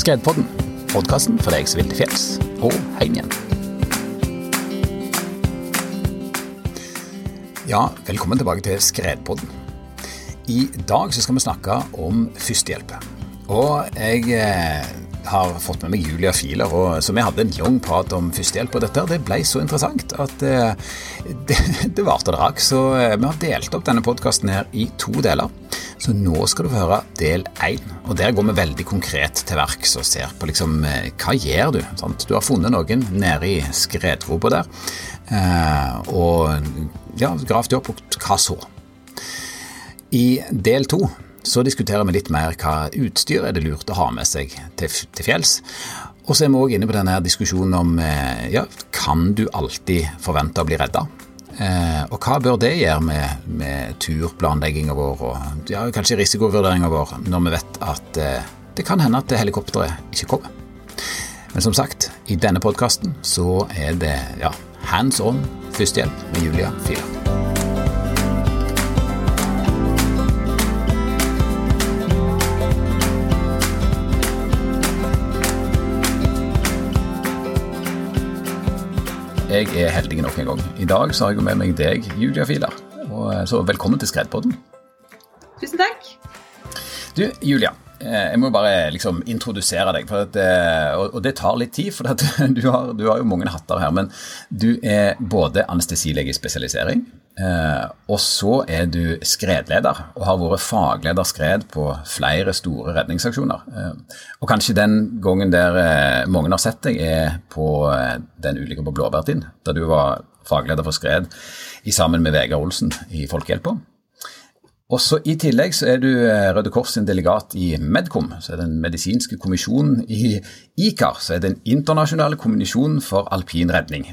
Skredpodden, podkasten for deg som vil til fjells og hjem igjen. Ja, velkommen tilbake til Skredpodden. I dag så skal vi snakke om førstehjelp. Og jeg eh, har fått med meg Julia Filer, og, så vi hadde en lang prat om førstehjelp. Og dette det ble så interessant at eh, det, det varte og drakk. Så eh, vi har delt opp denne podkasten her i to deler. Så nå skal du få høre del én. Og der går vi veldig konkret til verks og ser på liksom eh, hva gjør du? Sant? Du har funnet noen nede i skredgropa der, eh, og ja, gravd opp, og hva så? I del to så diskuterer vi litt mer hva utstyr er det lurt å ha med seg til, til fjells. Og så er vi òg inne på denne diskusjonen om eh, ja, kan du alltid forvente å bli redda? Eh, og hva bør det gjøre med, med turplanlegginga vår og ja, kanskje risikovurderinga vår, når vi vet at eh, det kan hende at helikopteret ikke kommer. Men som sagt, i denne podkasten så er det ja, hands on førstehjelp med Julia Filer. Jeg er heldig nok en gang. I dag så har jeg med meg deg, Julia Filer. Og, så velkommen til Skredpodden. Tusen takk. Du, Julia. Jeg må bare liksom introdusere deg, at, og det tar litt tid. For du har, du, har, jo mange hatter her. Men du er både anestesilege i spesialisering, og så er du skredleder og har vært fagleder skred på flere store redningsaksjoner. Og kanskje den gangen der mange har sett deg, er på den ulykka på Blåbærtind, da du var fagleder for skred sammen med Vegard Olsen i Folkehjelpa. Også I tillegg så er du Røde Kors sin delegat i Medcom, så er den medisinske kommisjonen i ICAR, så er den internasjonale kommisjonen for alpin redning.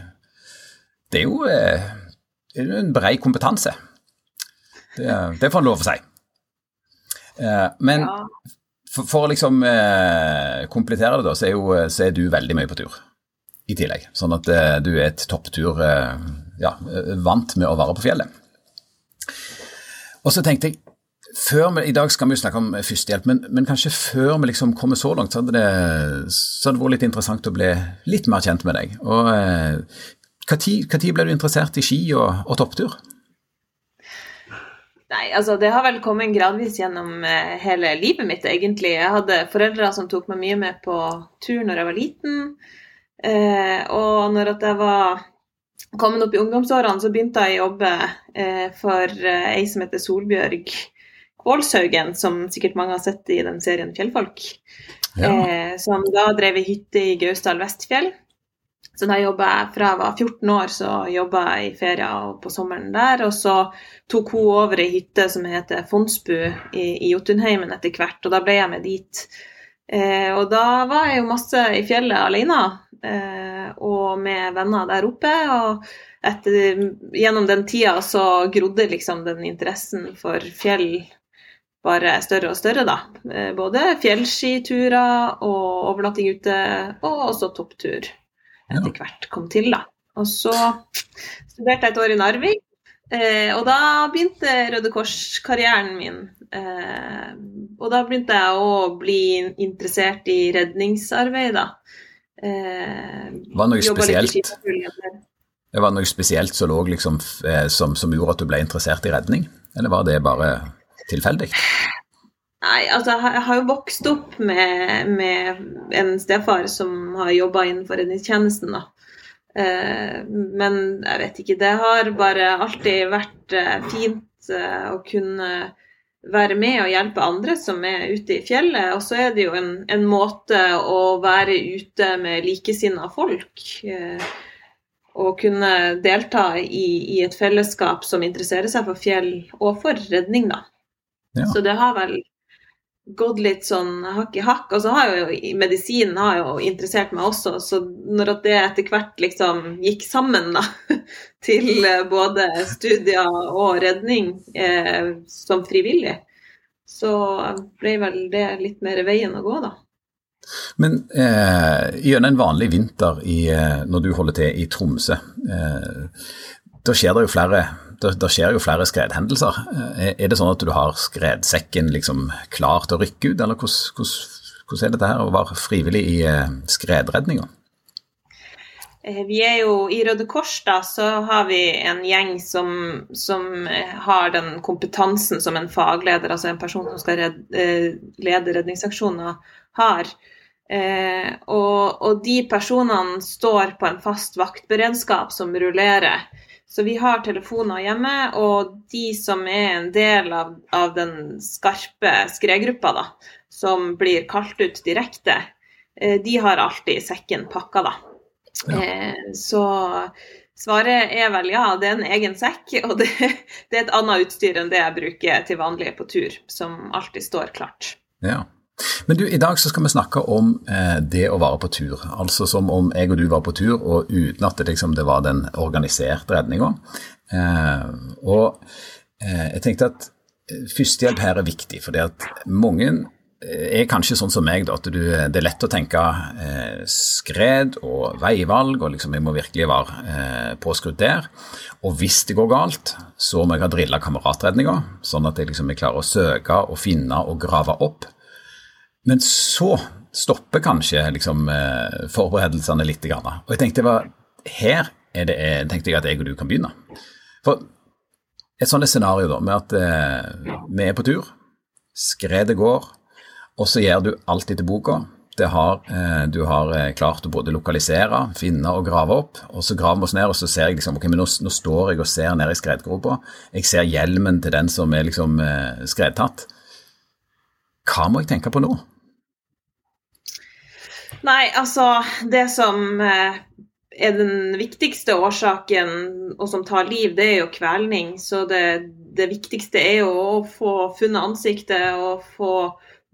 Det er jo en brei kompetanse. Det, det får en lov å si. Men ja. for, for, å liksom komplettere det, da, så er, jo, så er, du veldig mye på tur i tillegg. Sånn at du er et topptur ja, vant med å være på fjellet. Og så tenkte jeg før vi, I dag skal vi jo snakke om førstehjelp, men, men kanskje før vi liksom kommer så langt, så hadde, det, så hadde det vært litt interessant å bli litt mer kjent med deg. Og Når ble du interessert i ski og, og topptur? Nei, altså Det har vel kommet gradvis gjennom hele livet mitt, egentlig. Jeg hadde foreldre som tok meg mye med på tur når jeg var liten. Eh, og når jeg var kommet opp i ungdomsårene, så begynte jeg å jobbe eh, for eh, ei som heter Solbjørg Kvålshaugen, som sikkert mange har sett i den serien Fjellfolk. Ja. Eh, som da drev i hytte i Gausdal Vestfjell. Så da jobba jeg fra jeg var 14 år, så jobba jeg i ferier på sommeren der. Og så tok hun over ei hytte som heter Fondsbu i, i Jotunheimen etter hvert, og da ble jeg med dit. Eh, og da var jeg jo masse i fjellet alene eh, og med venner der oppe. Og etter, gjennom den tida så grodde liksom den interessen for fjell bare større og større, da. Eh, både fjellskiturer og overnatting ute, og også topptur etter hvert kom til, da. Og så studerte jeg et år i Narvik, eh, og da begynte Røde Kors-karrieren min. Eh, og da begynte jeg å bli interessert i redningsarbeid, da. Eh, var det noe spesielt? Det var noe spesielt som, lå liksom, som, som gjorde at du ble interessert i redning, eller var det bare tilfeldig? Nei, altså jeg har jo vokst opp med, med en stefar som har jobba innenfor redningstjenesten, da. Eh, men jeg vet ikke. Det har bare alltid vært eh, fint eh, å kunne være med og hjelpe andre som er ute i fjellet. Og så er det jo en, en måte å være ute med likesinna folk. Og kunne delta i, i, et fellesskap som interesserer seg for fjell og for redning, da. Ja. Så det har vel gått litt sånn hakk i hakk. Og så har jo medisinen har jo interessert meg også, så når det etter hvert liksom gikk sammen, da, til både studier og redning eh, som frivillig, så ble vel det litt mer veien å gå, da. Men eh, gjennom en vanlig vinter i, eh, når du holder til i Tromsø, eh, da skjer det jo flere det, det, skjer jo flere skredhendelser. Eh, er det sånn at du har skredsekken liksom klar til å rykke ut, eller hvordan, hvordan, Hvordan er dette her å være frivillig i skredredninga? Vi er jo I Røde Kors da, så har vi en gjeng som, som, har den kompetansen som en fagleder, altså en person som skal red, lede redningsaksjoner, har. Eh, og, og, de personene står på en fast vaktberedskap som rullerer. Så vi har telefoner hjemme, og de som er en del av, av den skarpe skredgruppa, da, som blir kalt ut direkte, eh, de har alltid sekken pakka, da. Ja. Eh, så svaret er vel ja, det er en egen sekk, og det, det er et annet utstyr enn det jeg bruker til vanlig på tur, som alltid står klart. Ja. Men du, i dag så skal vi snakke om eh, det å være på tur. Altså som om jeg og du var på tur, og uten at det, liksom, det var den organiserte redninga. Eh, og eh, jeg tenkte at eh, førstehjelp her er viktig, fordi at mange eh, er kanskje sånn som meg, da, at du, det er lett å tenke eh, skred og veivalg, og liksom jeg må virkelig være eh, påskrudd der. Og hvis det går galt, så må jeg ha drilla kameratredninga, sånn at jeg liksom klarer å søke og finne og grave opp. Men så stopper kanskje liksom, eh, forberedelsene litt. Og jeg tenkte var, her det, tenkte jeg at jeg og du kan begynne. For et sånt scenario da, med at eh, vi er på tur, skredet går, og så gjør du alt etter boka. Har, eh, du har eh, klart å både lokalisere, finne og grave opp. og Så graver vi oss ned, og så ser jeg liksom, ok, men nå, nå står jeg og ser ned i skredgropa. Jeg ser hjelmen til den som er liksom eh, skredtatt. Hva må jeg tenke på nå? Nei, altså det som eh, er den viktigste årsaken, og som tar liv, det er jo kvelning. Så det, det viktigste er jo å få funnet ansiktet og få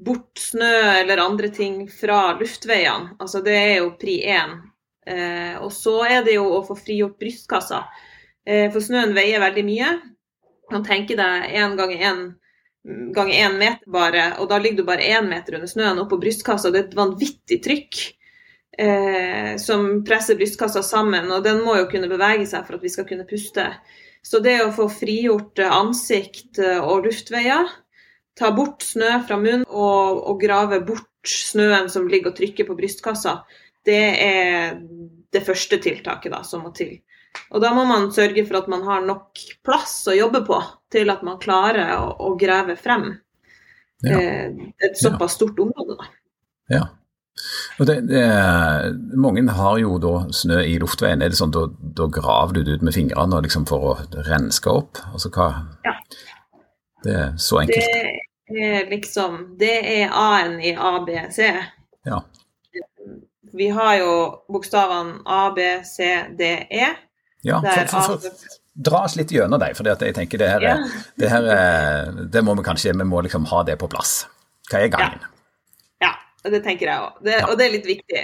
bort snø eller andre ting fra luftveiene. Altså det er jo pri én. Eh, og så er det jo å få frigjort brystkassa. Eh, for snøen veier veldig mye. Man tenker tenke deg én ganger én ganger én meter bare, og da ligger du bare én meter under snøen oppå brystkassa. Det er et vanvittig trykk eh, som presser brystkassa sammen, og den må jo kunne bevege seg for at vi skal kunne puste. Så det å få frigjort ansikt og luftveier, ta bort snø fra munnen og, og grave bort snøen som ligger og trykker på brystkassa, det er det første tiltaket da, som må til. Og da må man sørge for at man har nok plass å jobbe på til at man klarer å, å grave frem ja. eh, et såpass stort område. Da. Ja. Og det, det, mange har jo da snø i luftveien. Er det sånn da, da graver du det ut med fingrene liksom for å renske opp? Altså hva ja. Det er så enkelt. Det er liksom Det er A-en i ABC. Ja. Vi har jo bokstavene A, B, C, D, E. Ja, for, for, for, dra oss litt gjennom dem, for jeg tenker det her, ja. det her det må vi kanskje vi må liksom ha det på plass. Hva er gangen? Ja, ja det tenker jeg òg. Ja. Og det er litt viktig.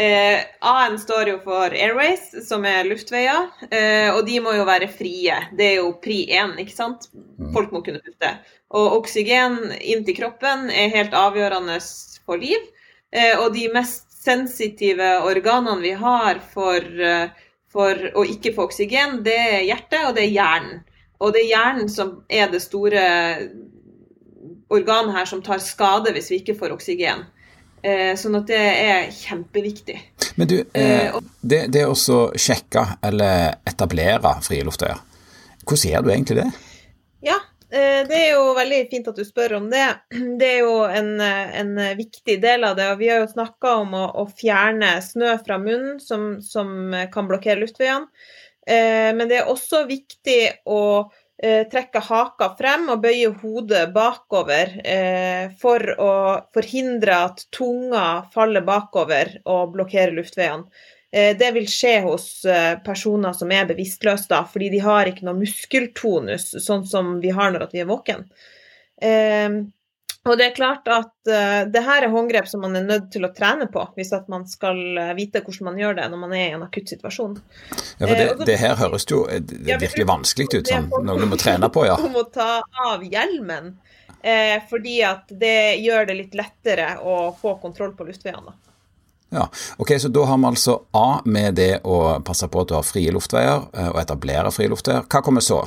Eh, A-en står jo for Airways, som er luftveier, eh, og de må jo være frie. Det er jo pri én, ikke sant. Mm. Folk må kunne puste. Og oksygen inn til kroppen er helt avgjørende for liv. Eh, og de mest sensitive organene vi har for eh, for å ikke få oksygen, det er hjertet og det er hjernen. Og det er hjernen som er det store organet her som tar skade hvis vi ikke får oksygen. Eh, sånn at det er kjempeviktig. Men du, eh, eh det, det å sjekke eller etablere frie luftøyer, hvordan gjør du egentlig det? Ja, det er jo veldig fint at du spør om det. Det er jo en, en viktig del av det. og Vi har jo snakka om å, å, fjerne snø fra munnen, som, som kan blokkere luftveiene. Eh, men det er også viktig å eh, trekke haka frem og bøye hodet bakover for å forhindre at tunga faller bakover og blokkerer luftveiene. Eh, det vil skje hos eh, personer som er bevisstløse, da, fordi de har ikke noe muskeltonus, sånn som vi har når vi er våken. Eh, og det er klart at uh, det her er håndgrep som man er nødt til å trene på, hvis at man skal vite hvordan man gjør det når man er i en akutt situasjon. Ja, for det, det her høres jo virkelig vanskelig ut, som noe du må trene på, ja. Du må ta av hjelmen, fordi at det gjør det litt lettere å få kontroll på luftveiene. Ja, ok, Så da har vi altså A med det å passe på at du har frie luftveier, eh, og etablere frie luftveier. Hva kommer så?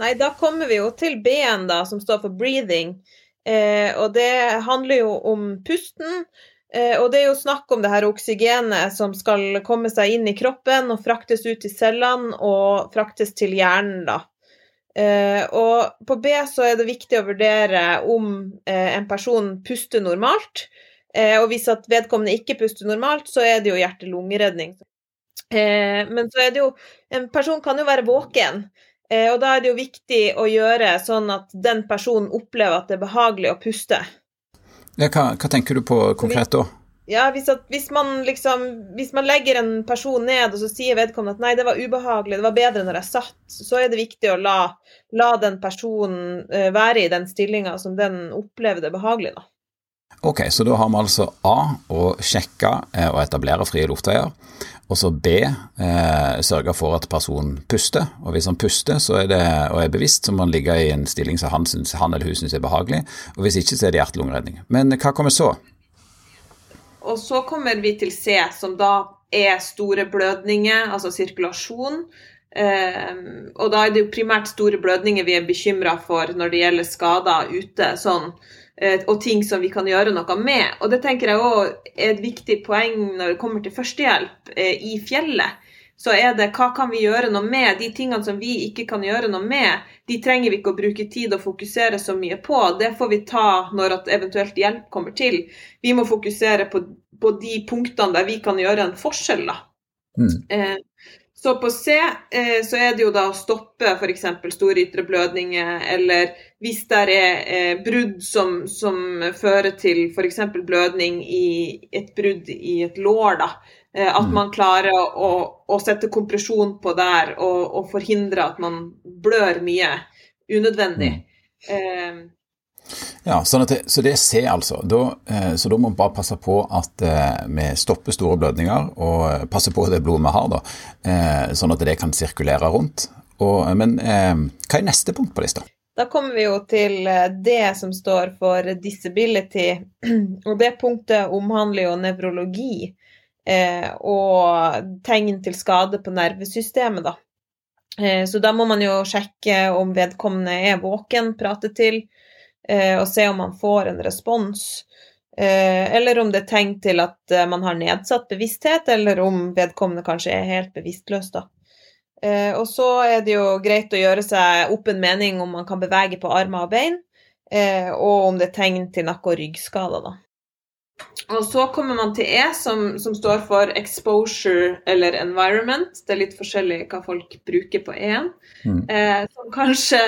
Nei, da kommer vi jo til B-en, da, som står for breathing. Eh, og det handler jo om pusten. Eh, og det er jo snakk om det her oksygenet som skal komme seg inn i kroppen og fraktes ut i cellene og fraktes til hjernen, da. Eh, og på B så er det viktig å vurdere om eh, en person puster normalt. Eh, og hvis at vedkommende ikke puster normalt, så er det jo hjerte-lungeredning. Eh, men så er det jo En person kan jo være våken. Eh, og da er det jo viktig å gjøre sånn at den personen opplever at det er behagelig å puste. Ja, hva, hva tenker du på konkret da? Ja, hvis, at, hvis, man liksom Hvis man legger en person ned, og så sier vedkommende at nei, det var ubehagelig, det var bedre når jeg satt, så er det viktig å la, la den personen være i den stillinga som den opplever det behagelig, da. Ok, så da har vi altså A å sjekke eh, og etablere frie luftveier. Og så B eh, sørge for at personen puster. Og hvis han puster så er det, og er bevisst, så må han ligge i en stilling som han, synes, han eller hun syns er behagelig. Og hvis ikke, så er det hjerte-lungeredning. Men hva kommer så? Og så kommer vi til C, som da er store blødninger, altså sirkulasjon. Eh, og da er det jo primært store blødninger vi er bekymra for når det gjelder skader ute. sånn og ting som vi kan gjøre noe med. Og det tenker jeg òg er et viktig poeng når det kommer til førstehjelp eh, i fjellet. Så er det hva kan vi gjøre noe med? De tingene som vi ikke kan gjøre noe med, de trenger vi ikke å bruke tid og fokusere så mye på. Det får vi ta når at eventuelt hjelp kommer til. Vi må fokusere på, på de punktene der vi kan gjøre en forskjell. da. Mm. Eh, så på C eh, så er det jo da å stoppe f.eks. store ytre blødninger, eller hvis det er eh, brudd som, som, fører til f.eks. blødning i et brudd i et lår, da. Eh, at mm. man klarer å, å, sette kompresjon på der og, og, forhindre at man blør mye unødvendig. Mm. Ja, sånn det, Så det er C, altså. Da, eh, så da må vi bare passe på at eh, vi stopper store blødninger, og eh, passe på det blodet vi har, da, sånn at det kan sirkulere rundt. Og, men hva er neste punkt på lista? Da kommer vi jo til det som står for disability, og det punktet omhandler jo nevrologi og tegn til skade på nervesystemet, da. Så da må man jo sjekke om vedkommende er våken, prate til, og se om man får en respons. Eh, eller om det er tegn til at eh, man har nedsatt bevissthet, eller om vedkommende kanskje er helt bevisstløs. da. Og så er det jo greit å gjøre seg opp en mening om man kan bevege på armer og bein, og om det er tegn til nakke- og ryggskader. da. Og så kommer man til E, som, som, står for exposure eller environment. Det er litt forskjellig hva folk bruker på E-en. Mm. Eh, som kanskje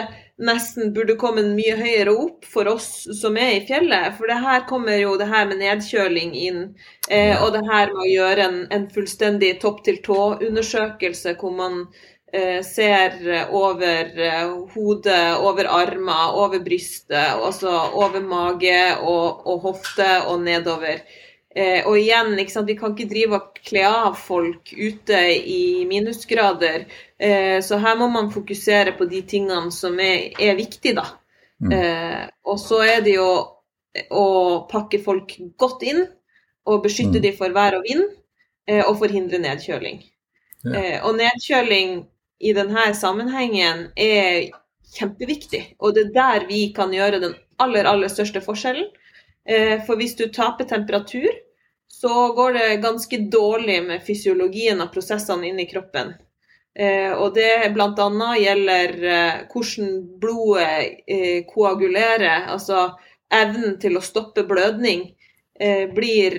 nesten burde komme mye høyere opp for oss som er i fjellet. For det her kommer jo det her med nedkjøling inn, eh, og det her med å gjøre en, en fullstendig topp-til-tå-undersøkelse hvor man ser over eh, hodet, over armer, over brystet, også over mage og, og hofte og nedover. Eh, og igjen, vi kan ikke drive og kle av folk ute i minusgrader. Eh, så her må man fokusere på de tingene som er, er viktige, da. Mm. Eh, og så er det jo å pakke folk godt inn og beskytte mm. dem for vær og vind, eh, og forhindre nedkjøling. Ja. Eh, og nedkjøling i denne sammenhengen er kjempeviktig, og det er der vi kan gjøre den aller, aller største forskjellen. Eh, for hvis du taper temperatur, så går det ganske dårlig med fysiologien av prosessene inni kroppen. Eh, og det bl.a. gjelder eh, hvordan blodet koagulerer, altså evnen til å stoppe blødning, blir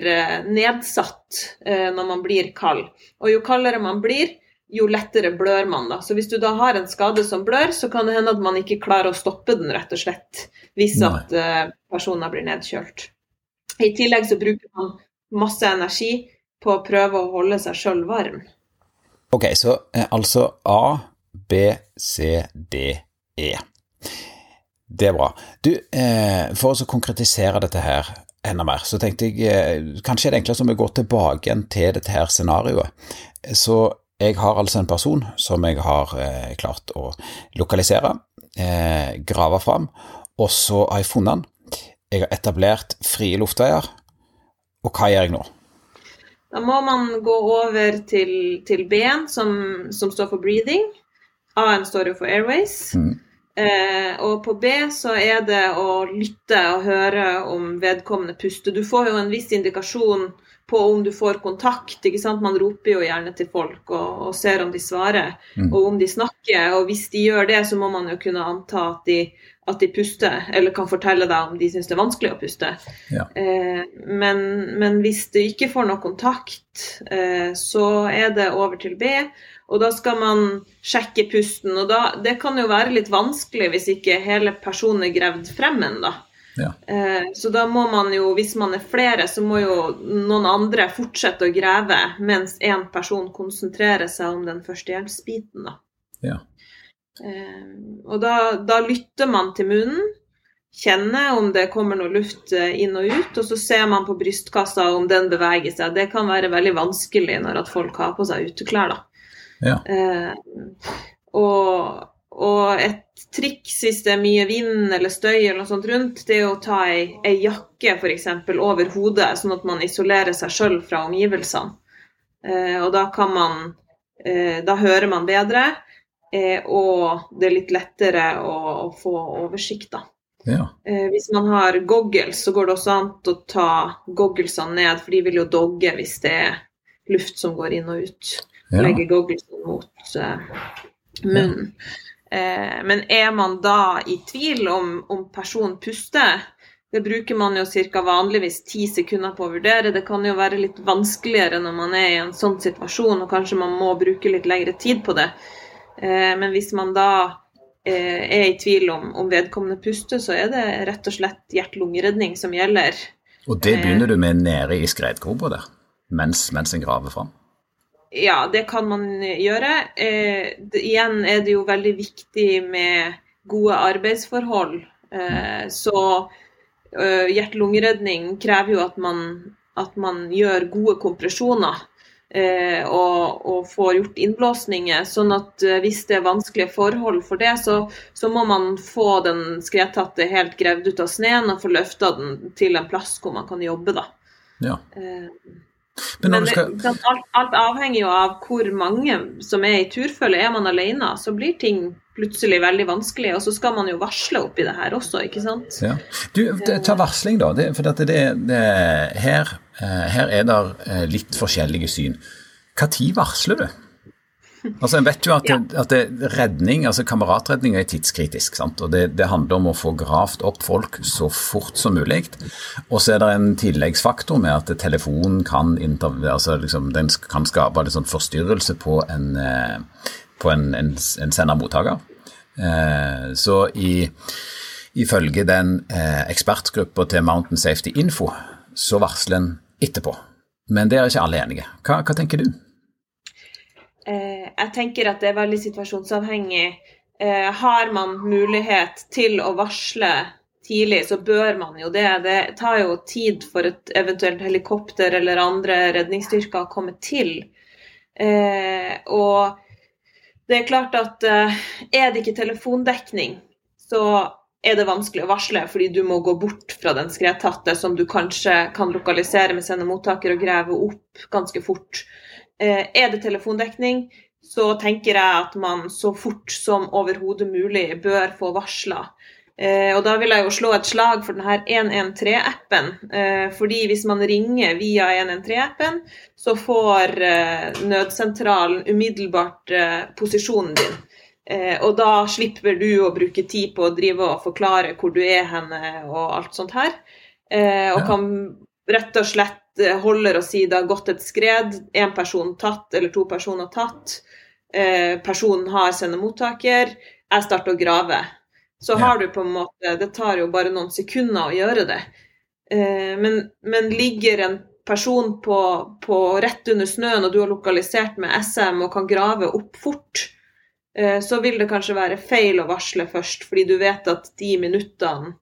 nedsatt når man blir kald. Og jo kaldere man blir, jo lettere blør man. da. Så hvis du da har en skade som blør, så kan det hende at man ikke klarer å stoppe den, rett og slett, hvis Nei. at uh, personer blir nedkjølt. I tillegg så bruker man masse energi på å prøve å holde seg sjøl varm. Ok, så eh, altså A, B, C, D, E. Det er bra. Du, eh, for å konkretisere dette her enda mer, så tenkte jeg eh, kanskje er det enklest om vi går tilbake til dette her scenarioet. Så jeg har altså en person som jeg har eh, klart å lokalisere, eh, grave fram, og så har jeg funnet han. Jeg har etablert frie luftveier, og hva gjør jeg nå? Da må man gå over til, til B-en, som, som, står for breathing. A-en står jo for airways. Mm. Eh, og på B så er det å lytte og høre om vedkommende puster. Du får jo en viss indikasjon på om du får kontakt. ikke sant? Man roper jo gjerne til folk og, og ser om de svarer, mm. og om de snakker. Og hvis de gjør det, så må man jo kunne anta at de, at de puster, eller kan fortelle deg om de syns det er vanskelig å puste. Ja. Eh, men, men, hvis du ikke får noe kontakt, eh, så er det over til B. Og da skal man sjekke pusten. Og da, det kan jo være litt vanskelig hvis ikke hele personen er gravd frem ennå. Ja. Eh, så da må man jo, hvis man er flere, så må jo noen andre fortsette å grave mens én person konsentrerer seg om den førstehjelpsbiten. Da. Ja. Eh, og da, da, lytter man til munnen, kjenner om det kommer noe luft eh, inn og ut, og så ser man på brystkassa om den beveger seg. Det kan være veldig vanskelig når at folk har på seg uteklær. da. Ja. Eh, og, og, et triks hvis det er mye vind eller støy eller noe sånt rundt, det er å ta ei, ei jakke f.eks. over hodet, sånn at man isolerer seg sjøl fra omgivelsene. Eh, og da kan man eh, Da hører man bedre, eh, og det er litt lettere å, å få oversikt, da. Ja. Eh, hvis man har goggles, så går det også an å ta gogglesene ned, for de vil jo dogge hvis det er luft som går inn og ut ja. legge gogglesene mot uh, munnen. Uh, men er man da i tvil om, om personen puster, det bruker man jo ca. vanligvis ti sekunder på å vurdere. Det kan jo være litt vanskeligere når man er i en sånn situasjon, og kanskje man må bruke litt lengre tid på det. Uh, men hvis man da er i tvil om, om vedkommende puster, så er det rett og slett hjerte-lungeredning som gjelder. Og det begynner du med nede i skredgropa der, mens, mens en graver fram? Ja, det kan man gjøre. Eh, det, igjen er det jo veldig viktig med gode arbeidsforhold. Eh, så eh, hjerte-lungeredning krever jo at man, at man, gjør gode kompresjoner. Eh, og, og, får gjort innblåsninger. Sånn at eh, hvis det er vanskelige forhold for det, så, så må man få den skredtatte helt gravd ut av sneen og få løfta den til en plass hvor man kan jobbe. da. Ja. Men, Men skal... det, alt, alt, avhenger jo av hvor mange som er i turfølge. Er man alene, så blir ting plutselig veldig vanskelig, og så skal man jo varsle oppi det her også, ikke sant. Ja. Du, ta varsling, da. Det, for det, det, her, eh, her er det eh, litt forskjellige syn. Når varsler du? Altså, En vet jo at, ja. at det, redning, altså kameratredning er tidskritisk. sant? Og det, det, handler om å få gravd opp folk så fort som mulig. Og så er det en tilleggsfaktor med at telefonen kan, altså liksom, den kan skape sånn forstyrrelse på en, eh, på en, en, en sender-mottaker. Eh, så i, ifølge den eh, ekspertgruppa til Mountain Safety Info, så varsler en etterpå. Men det er ikke alle enige. Hva, hva tenker du? Eh, jeg tenker at det er veldig situasjonsavhengig. Eh, har man mulighet til å varsle tidlig, så bør man jo det. Det tar jo tid for et eventuelt helikopter eller andre redningsstyrker å komme til. Eh, og det er klart at er det ikke telefondekning, så er det vanskelig å varsle fordi du må gå bort fra den skredtatte som du kanskje kan lokalisere med sendemottaker og grave opp ganske fort. Eh, er det telefondekning, så tenker jeg at man så fort som overhodet mulig bør få varsla. Eh, og da vil jeg jo slå et slag for denne 113-appen. Eh, fordi hvis man ringer via 113-appen, så får nødsentralen umiddelbart posisjonen din. og da slipper du å bruke tid på å drive og forklare hvor du er henne og alt sånt her. og kan rett og slett Eh, holder å si det har gått et skred, én person tatt eller to personer tatt, eh, personen har sendemottaker, jeg starter å grave. Så har du på en måte Det tar jo bare noen sekunder å gjøre det. Eh, men, men, ligger en person på, på, rett under snøen, og du har lokalisert med SM og kan grave opp fort, eh, så vil det kanskje være feil å varsle først, fordi du vet at de minuttene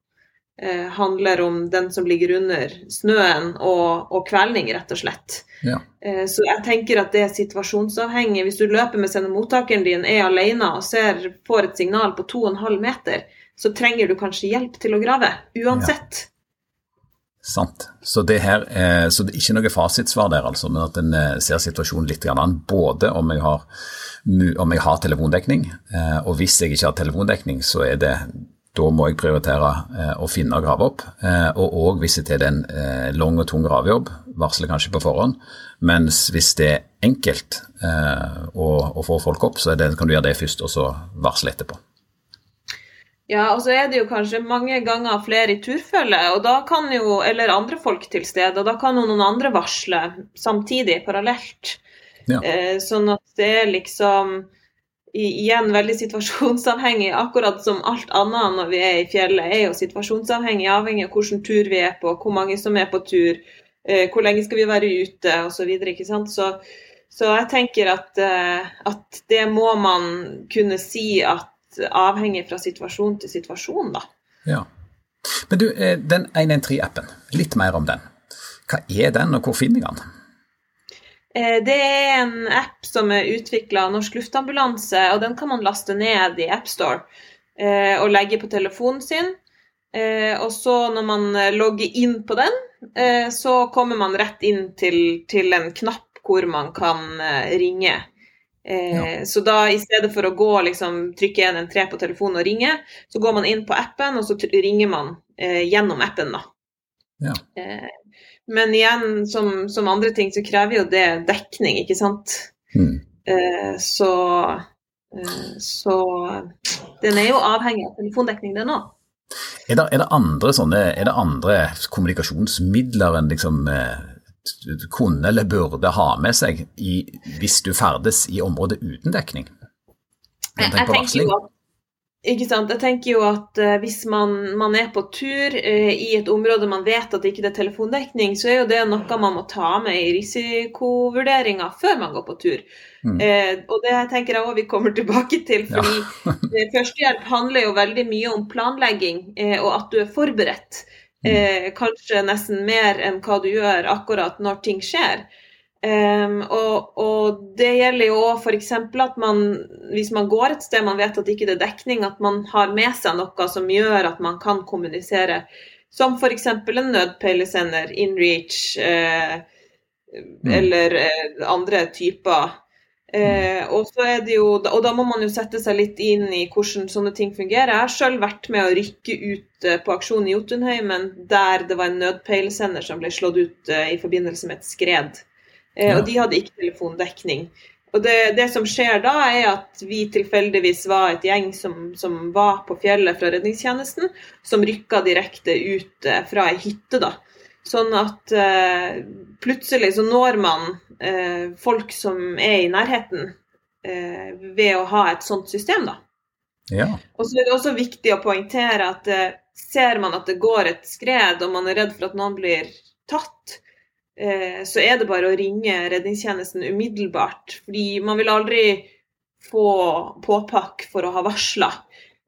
eh, handler om den som ligger under snøen og, og kvelning, rett og slett. Ja. Eh, så jeg tenker at det er situasjonsavhengig. Hvis du løper med sendemottakeren din, er alene og ser, får et signal på 2,5 meter, så trenger du kanskje hjelp til å grave. Uansett. Sant. Så det her er, så det er ikke noe fasitsvar der, altså, men at en eh, ser situasjonen litt an. Både om jeg har, om jeg har telefondekning, eh, og hvis jeg ikke har telefondekning, så er det da må jeg prioritere eh, å finne og grave opp. Og òg hvis det er en lang og tung gravejobb, varsler kanskje på forhånd. Mens hvis det er enkelt å, å få folk opp, så det, kan du gjøre det først, og så varsle etterpå. Ja, og så er det jo kanskje mange ganger flere i turfølge, og da kan jo, eller andre folk til stede, og da kan jo noen andre varsle samtidig, parallelt. Ja. Eh, sånn at det er liksom igjen veldig situasjonsavhengig, akkurat som alt annet når vi er i fjellet, er jo situasjonsavhengig, avhengig av hvilken tur vi er på, hvor mange som er på tur, eh, hvor lenge skal vi være ute osv. Så, så, så jeg tenker at, eh, at det må man kunne si at avhengig fra situasjon til situasjon, da. Ja. Men du, eh, den 113-appen, litt mer om den. Hva er den, og hvor finner jeg den? Eh, det er en app som er utvikla av Norsk Luftambulanse, og den kan man laste ned i AppStore eh, og legge på telefonen sin. Og så når man logger inn på den, så kommer man rett inn til, til en knapp hvor man kan ringe Eh, ja. Så da i stedet for å gå liksom, trykke 113 på telefonen og ringe, så går man inn på appen, og så ringer man eh, gjennom appen, da. Ja. Eh, men igjen, som, som, andre ting, så krever jo det dekning, ikke sant. Mm. så, eh, så den er jo avhengig av telefondekning, den òg. Er, er, det andre sånne, er det andre kommunikasjonsmidler enn liksom eh, kunne eller burde ha med seg i, hvis du ferdes i området uten dekning? Jeg, jeg tenker jo at ikke sant? Jeg tenker jo at uh, Hvis man, man, er på tur uh, i et område man vet at det ikke er telefondekning, så er jo det noe man må ta med i risikovurderinga før man går på tur. Mm. Uh, og det tenker jeg også vi kommer tilbake til. fordi ja. Førstehjelp handler jo veldig mye om planlegging og at du er forberedt. Eh, kanskje nesten mer enn hva du gjør akkurat når ting skjer. Um, og, og, det gjelder jo òg f.eks. at man, hvis man går et sted man vet at ikke det er dekning, at man har med seg noe som gjør at man kan kommunisere. Som f.eks. en nødpeilesender, InReach, eh, mm. eller eh, andre typer Eh, og, jo, og, da må man jo sette seg litt inn i hvordan sånne ting fungerer. Jeg har selv vært med å rykke ut eh, på aksjon i Jotunheimen der det var en nødpeilesender som ble slått ut eh, i forbindelse med et skred. Eh, ja. Og de hadde ikke telefondekning. Og det, det, som skjer da, er at vi tilfeldigvis var et gjeng som, som var på fjellet fra redningstjenesten, som rykka direkte ut eh, fra ei hytte, da. Sånn at eh, plutselig så når man eh, folk som er i nærheten, eh, ved å ha et sånt system, da. Ja. Og så er det også viktig å poengtere at eh, ser man at det går et skred, og man er redd for at noen blir tatt, så er det bare å ringe redningstjenesten umiddelbart. Fordi man vil aldri få påpakk for å ha varsla.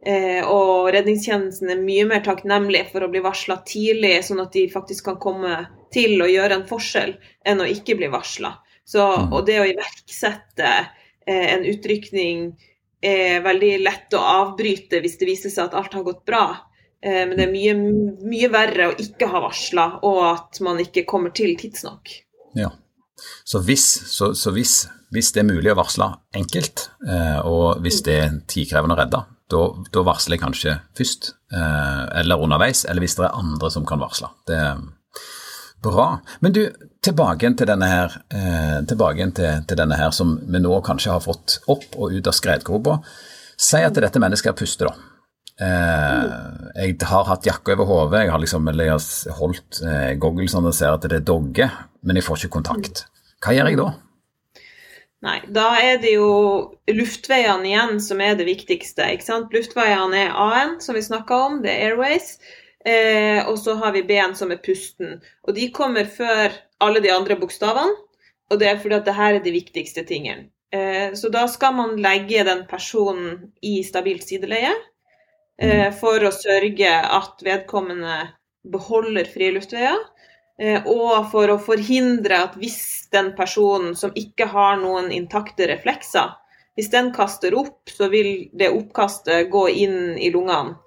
Eh, og redningstjenesten er mye mer takknemlig for å bli varsla tidlig, sånn at de faktisk kan komme til å gjøre en forskjell, enn å ikke bli varsla. Mm. Og det å iverksette eh, en utrykning er veldig lett å avbryte hvis det viser seg at alt har gått bra. Eh, men det er mye, mye verre å ikke ha varsla, og at man ikke kommer til tidsnok. Ja. Så hvis, så, så hvis, hvis det er mulig å varsle enkelt, eh, og hvis det er tidkrevende å redde, da, varsler jeg kanskje først, eh, eller underveis, eller hvis det er andre som kan varsle. Det er bra. Men du, tilbake til denne her, tilbake til, til, denne her som vi nå kanskje har fått opp og ut av skredgropa. Si at dette mennesket puster, da. Eh, jeg har hatt jakke over hodet, jeg har liksom, holdt eh, gogglesene og ser at det er dogger, men jeg får ikke kontakt. Hva gjør jeg da? Nei, da er det jo luftveiene igjen som er det viktigste. ikke sant? Luftveiene er A-en, som vi snakka om, det er Airways. Eh, og så har vi B-en som er pusten. Og de kommer før alle de andre bokstavene. Og det er fordi at det her er de viktigste tingene. Eh, så da skal man legge den personen i stabilt sideleie for å sørge at vedkommende beholder frie luftveier. Eh, og for å forhindre at hvis den personen som ikke har noen intakte reflekser, hvis den kaster opp, så vil det oppkastet gå inn i lungene.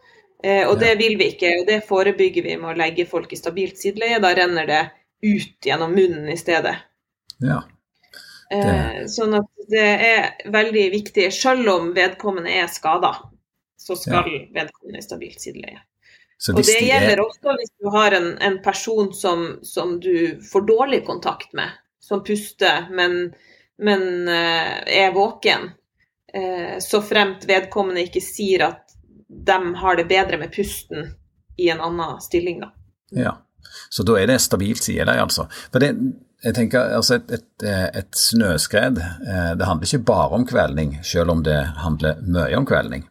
Eh, og det vil vi ikke, og det forebygger vi med å legge folk i stabilt sideleie. Da renner det ut gjennom munnen i stedet. Ja. Eh, sånn at det er veldig viktig, selv om vedkommende er skada, så skal ja. vedkommende i stabilt sideleie. Og det gjelder er... også hvis du har en, en person som, som, du får dårlig kontakt med, som puster, men, men uh, er våken. Uh, så fremt vedkommende ikke sier at de har det bedre med pusten i en annen stilling, da. Ja. Så da er det stabilt sideleie, altså. For det, jeg tenker, altså et, et, et, snøskred eh, det handler ikke bare om kvelning, selv om det handler mye om kvelning.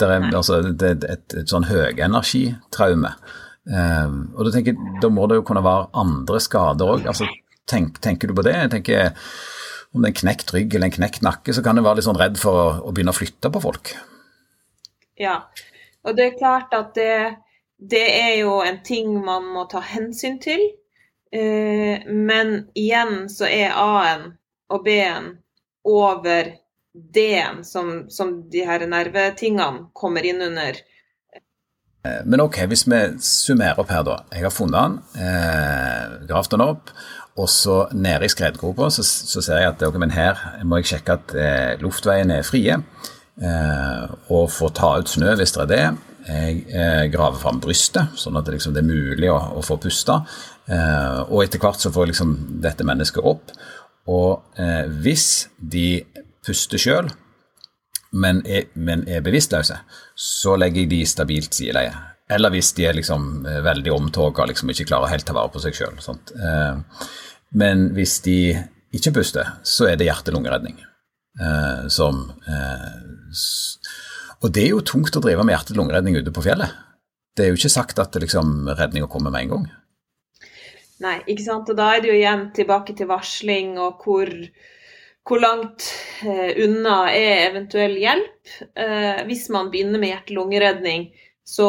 Det er, altså, det er et, et sånn høyenergitraume. Eh, og da, tenker, da må det jo kunne være andre skader òg. Altså, tenk, tenker du på det? Jeg tenker, Om det er en knekt rygg eller en knekt nakke, så kan du være litt sånn redd for å, å begynne å flytte på folk. Ja, og det er klart at det det er jo en ting man må ta hensyn til. Eh, men igjen så er A-en og B-en over D-en, som, som, de her nervetingene kommer inn under. Eh, men ok, hvis vi summerer opp her, da. Jeg har funnet den, eh, gravd den opp. Og så nede i skredgropa så, så, ser jeg at okay, men her må jeg sjekke at eh, luftveiene er frie. Eh, og få ta ut snø hvis det er det. Jeg eh, graver fram brystet, sånn at det, liksom, det er mulig å, å få puste. Eh, og etter hvert så får jeg liksom dette mennesket opp. Og eh, hvis de puster sjøl, men, men, er bevisstløse, så legger jeg de stabilt sideleie. Eller hvis de er liksom eh, veldig omtåka og liksom ikke klarer helt ta vare på seg sjøl. Eh, men hvis de ikke puster, så er det hjerte-lungeredning. Eh, som og det er jo tungt å drive med hjerte-lungeredning ute på fjellet. Det er jo ikke sagt at liksom, redninga kommer med en gang. Nei, ikke sant. Og da er det jo igjen tilbake til varsling og hvor, hvor langt eh, unna er eventuell hjelp. Eh, hvis man begynner med hjerte-lungeredning, så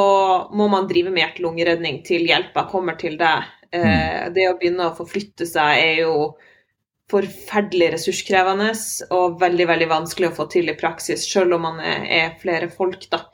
må man drive med hjerte-lungeredning til hjelpa kommer til deg. Eh, mm. Det å begynne å forflytte seg er jo forferdelig ressurskrevende og veldig veldig vanskelig å få til i praksis, selv om man er, er flere folk. da.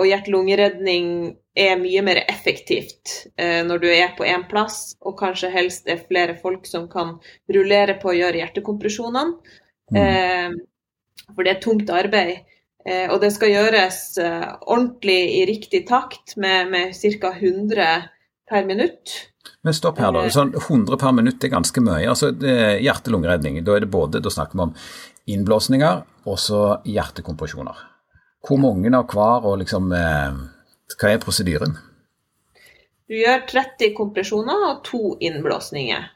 Og hjerte-lungeredning er mye mer effektivt eh, når du er på én plass, og kanskje helst er flere folk som kan rullere på å gjøre hjertekompresjonene. Mm. Eh, for det er tungt arbeid. Eh, og det skal gjøres eh, ordentlig i riktig takt med, med ca. 100 per minutt. Men stopp her, da. Sånn 100 per minutt er ganske mye. altså Hjerte-lungeredning, da det både, da snakker vi om innblåsninger og så hjertekompresjoner. Hvor mange av hver, og liksom eh, Hva er prosedyren? Du gjør 30 kompresjoner og to innblåsninger.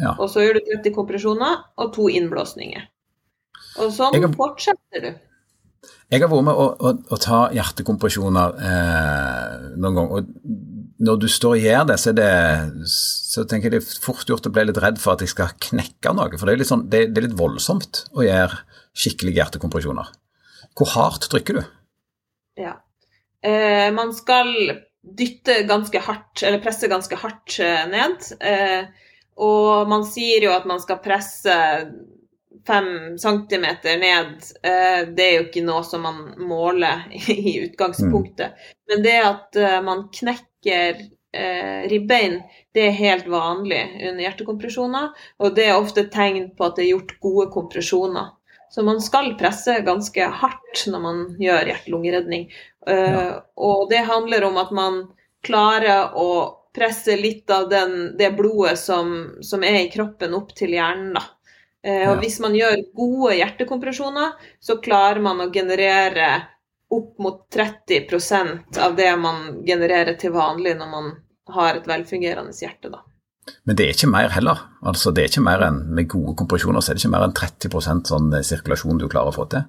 Ja. Og så gjør du 30 kompresjoner og to innblåsninger. Og sånn har, fortsetter du. Jeg har vært med å, å, å ta hjertekompresjoner eh, noen gang, og når du står og gjør det, så, det, så tenker jeg det er fort gjort å bli litt redd for at jeg skal knekke noe. For det er litt, sånn, det, det er litt voldsomt å gjøre skikkelige hjertekompresjoner. Hvor hardt trykker du? Ja. Eh, man skal dytte ganske hardt, eller presse ganske hardt eh, ned. Eh, og man sier jo at man skal presse fem centimeter ned, eh, det er jo ikke noe som man måler i utgangspunktet. Mm. Men det at eh, man knekker eh, ribbein, det er helt vanlig under hjertekompresjoner. Og det er ofte tegn på at det er gjort gode kompresjoner. Så man skal presse ganske hardt når man gjør hjerte-lungeredning. Ja. Og det handler om at man klarer å presse litt av den, det blodet som, som, er i kroppen opp til hjernen. da. Eh, og hvis man gjør gode hjertekompresjoner, så klarer man å generere opp mot 30% av det man genererer til vanlig når man har et velfungerende hjerte. da. Men det er ikke mer heller. Altså, det er ikke mer enn Med gode kompresjoner så er det ikke mer enn 30% sånn eh, sirkulasjon du klarer å få til.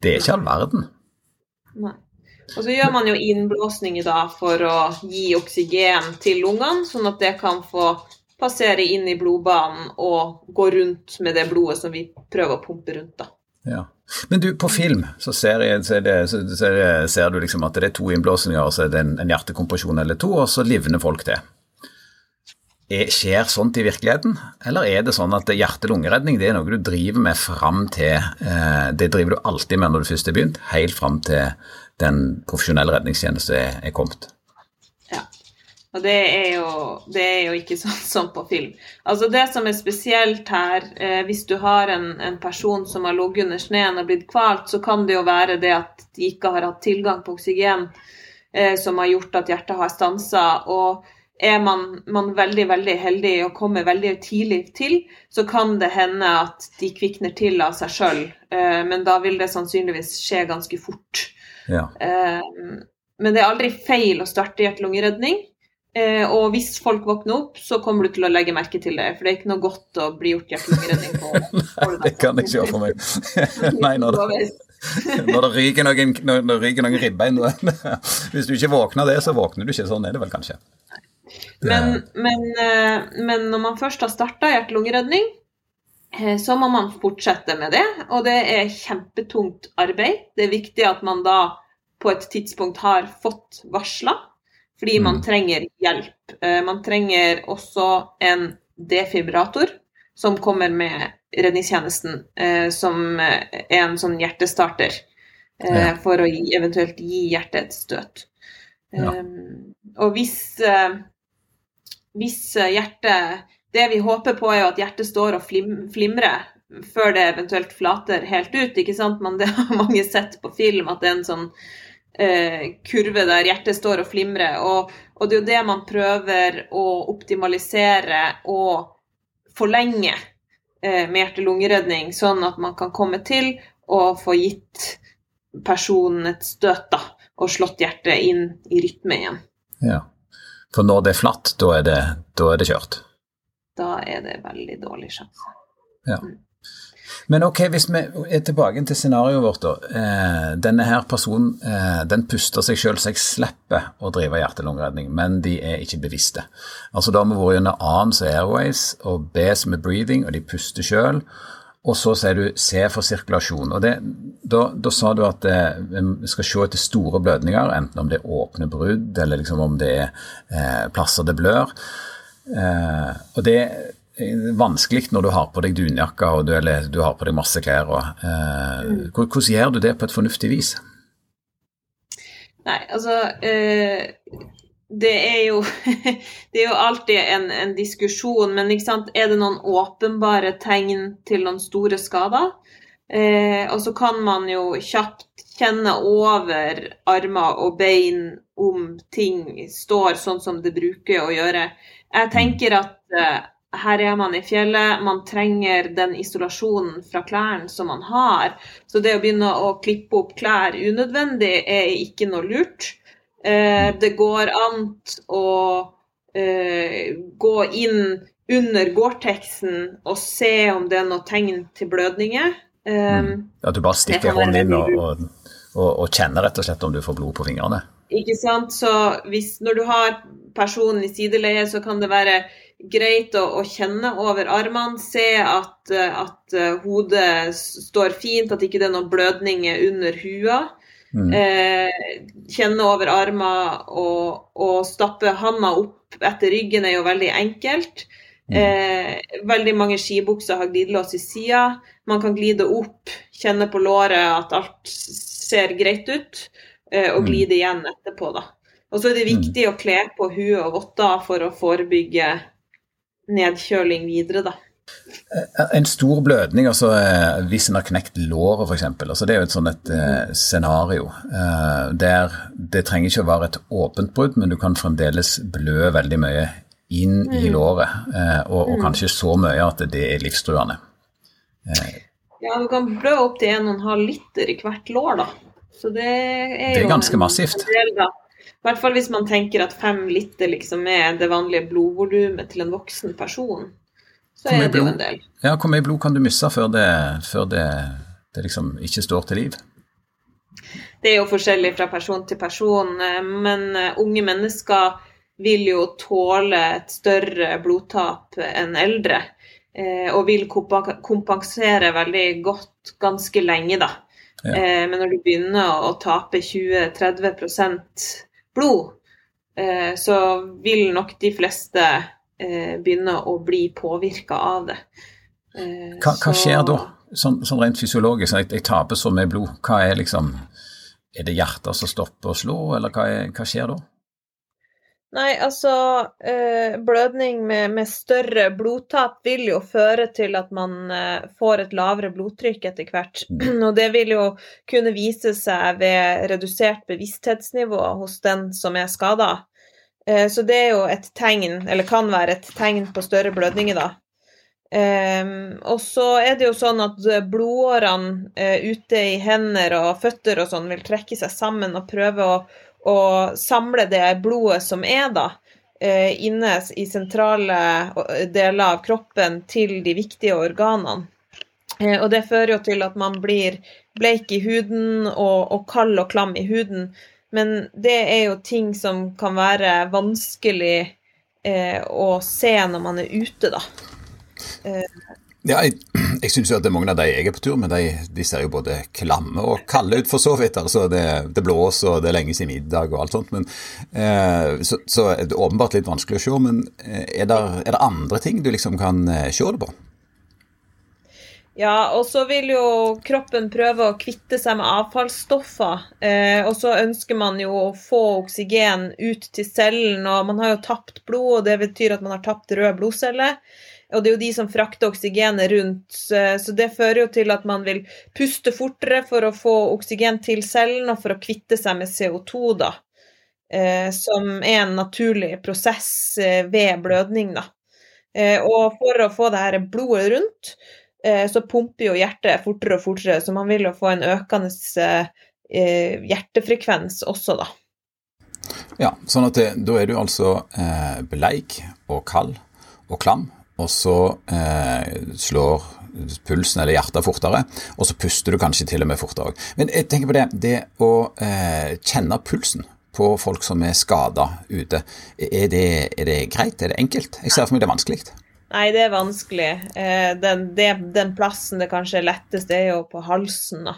Det er ikke all verden. Nei. Og så gjør man jo innblåsninger da for å gi oksygen til lungene, sånn at det kan få passere inn i blodbanen og gå rundt med det blodet som vi prøver å pumpe rundt. da. Ja. Men du, på film så ser, jeg, så det, så, så ser, du liksom at det er to innblåsninger, og så er det en, en hjertekompresjon eller to, og så livner folk til. Er, skjer sånt i virkeligheten, eller er det sånn at hjerte-lungeredning er noe du driver med fram til eh, Det driver du alltid med når du først har begynt, helt fram til den profesjonelle redningstjeneste er kommet. Ja. Og det er, jo, det er jo ikke sånn som på film. Altså Det som er spesielt her, eh, hvis du har en, en, person som har ligget under sneen og blitt kvalt, så kan det jo være det at de ikke har hatt tilgang på oksygen eh, som har gjort at hjertet har stansa. Og er man, man, veldig veldig heldig og kommer veldig tidlig til, så kan det hende at de kvikner til av seg sjøl. Eh, men da vil det sannsynligvis skje ganske fort. Ja. Eh, men det er aldri feil å starte hjerte-lungeredning. Eh, og hvis folk våkner opp, så kommer du til å legge merke til det. For det er ikke noe godt å bli gjort hjerte-lungeredning på. Nei, det kan jeg ikke gjøre for meg. Nei, når det, når det ryker noen, når det ryker noen ribbein Hvis du ikke våkner det, så våkner du ikke. Sånn er det vel kanskje. Men, men, eh, men når man først har starta hjerte-lungeredning, eh, så må man fortsette med det. Og det er kjempetungt arbeid. Det er viktig at man da på et tidspunkt har fått varsla, fordi man mm. trenger hjelp. Eh, man trenger også en defibrator som kommer med redningstjenesten, som er en sånn hjertestarter for å gi, eventuelt gi hjertet et støt. Ja. Um, og hvis, uh, hvis hjertet Det vi håper på, er jo at hjertet står og flim, flimrer før det eventuelt flater helt ut. ikke sant? Men det har mange sett på film, at det er en sånn eh, kurve der hjertet står og flimrer. Og, og det er jo det man prøver å optimalisere og forlenge Eh, med hjerte-lungeredning, sånn at man kan komme til og få gitt personen et støt da, og slått hjertet inn i rytme igjen. Ja, For når det er flatt, da er det, da er det kjørt? Da er det veldig dårlig sjanse. Ja. Mm. Men ok, hvis vi er tilbake til scenarioet vårt, da. Eh, denne her personen eh, den puster seg sjøl, så jeg slipper å drive hjerte-lungeredning, men de er ikke bevisste. Altså Da har vi vært gjennom A som er airways, og B som er breathing, og de puster sjøl. Og så sier du C for sirkulasjon. og det, da, da, sa du at eh, vi skal se etter store blødninger, enten om det er åpne brudd, eller liksom om det er eh, plasser det blør. Eh, og det er vanskelig når du har på deg dunjakke og du, eller, du har på deg masse klær. Og, eh, mm. hvordan gjør du det på et fornuftig vis? Nei, altså eh, det, er jo, det er jo alltid en, en diskusjon, men er det noen åpenbare tegn til noen store skader? Eh, og så kan man jo kjapt kjenne over armer og bein om ting står sånn som det bruker å gjøre. Jeg tenker at eh, her er man i fjellet, man trenger den isolasjonen fra klærne som man har. Så det å begynne å klippe opp klær unødvendig er ikke noe lurt. Eh, det går an å eh, gå inn under Gore-Texen og se om det er noe tegn til blødninger. Eh, mm. At du bare stikker hånden inn og, og, og, og, kjenner rett og slett om du får blod på fingrene? Ikke sant. Så hvis, når du har personen i sideleie, så kan det være greit å, å, kjenne over armene, se at, at, eh, hodet står fint, at ikke det er noen blødninger under hua. Mm. Eh, kjenne over armer og, og, stappe handa opp etter ryggen er jo veldig enkelt. Mm. Eh, veldig mange skibukser har glidelås i sida. Man kan glide opp, kjenne på låret at alt ser greit ut, eh, og mm. glide igjen etterpå, da. Og så er det viktig å kle på hue og votter for å forebygge nedkjøling videre, da. Eh, en stor blødning, altså eh, hvis en har knekt låret f.eks. Altså, det er jo et sånn et eh, scenario eh, der det trenger ikke å være et åpent brudd, men du kan fremdeles blø veldig mye inn mm. i låret, eh, og, og, mm. kanskje så mye at det er livstruende. Ja, du kan blø opp til 1,5 liter i hvert lår, da. Så det er det er ganske en, massivt. Del. I hvert fall hvis man tenker at fem liter liksom er det vanlige blodvolumet til en voksen person. Så er det jo en del. Ja, Hvor mye blod kan du miste før det, før det, det liksom ikke står til liv? Det er jo forskjellig fra person til person, eh, men eh, unge mennesker vil jo tåle et større blodtap enn eldre. Eh, og vil kompensere veldig godt ganske lenge, da. Ja. Men når du begynner å tape 20-30% blod, så vil nok de fleste eh, begynne å bli påvirka av det. Eh, hva, hva, skjer da, sånn, sånn rent fysiologisk? Jeg, jeg taper så mye blod. Hva er liksom er det hjertet som stopper å slå, eller hva, er, hva skjer da? Nei, altså eh, Blødning med, med, større blodtap vil jo føre til at man får et lavere blodtrykk etter hvert. Mm. Og det vil jo kunne vise seg ved redusert bevissthetsnivå hos den som er skada. Eh, så det er jo et tegn, eller kan være et tegn på større blødninger, da. Um, og så er det jo sånn at blodårene uh, ute i hender og føtter og sånn vil trekke seg sammen og prøve å, å samle det blodet som er da, uh, inne i sentrale deler av kroppen til de viktige organene. Og det fører jo til at man blir bleik i huden og, og kald og klam i huden. Men det er jo ting som kan være vanskelig å se når man er ute, da. Ja, jeg, jeg syns jo at det er mange av de jeg er på tur med, de, de ser jo både klamme og kalde ut, for så vidt. altså Det, det blåser, og det er lenge siden middag og alt sånt. Men, eh, så, så er det åpenbart litt vanskelig å se. Men eh, det, er det andre ting du liksom kan eh, se det på? Ja, og så vil jo kroppen prøve å kvitte seg med avfallsstoffer. Eh, og så ønsker man jo å få oksygen ut til cellen, og man har jo tapt blod, og det betyr at man har tapt røde blodceller. Og det er jo de som frakter oksygenet rundt, så det fører jo til at man vil puste fortere for å få oksygen til cellen og for å kvitte seg med CO2, da. Eh, som er en naturlig prosess eh, ved blødning, da. Eh, og for å få det her blodet rundt, så pumper jo hjertet fortere og fortere, så man vil jo få en økende hjertefrekvens også, da. Ja, sånn at det, da er du altså bleik og kald og klam og så eh, slår pulsen eller hjertet fortere, og så puster du kanskje til og med fortere òg. Men jeg tenker på det, det å eh, kjenne pulsen på folk som er skada ute, er det, er det, greit? Er det enkelt? Jeg ser for meg det er vanskelig. Nei, det er vanskelig. Eh, den, det, den, plassen det kanskje er lettest, er jo på halsen, da.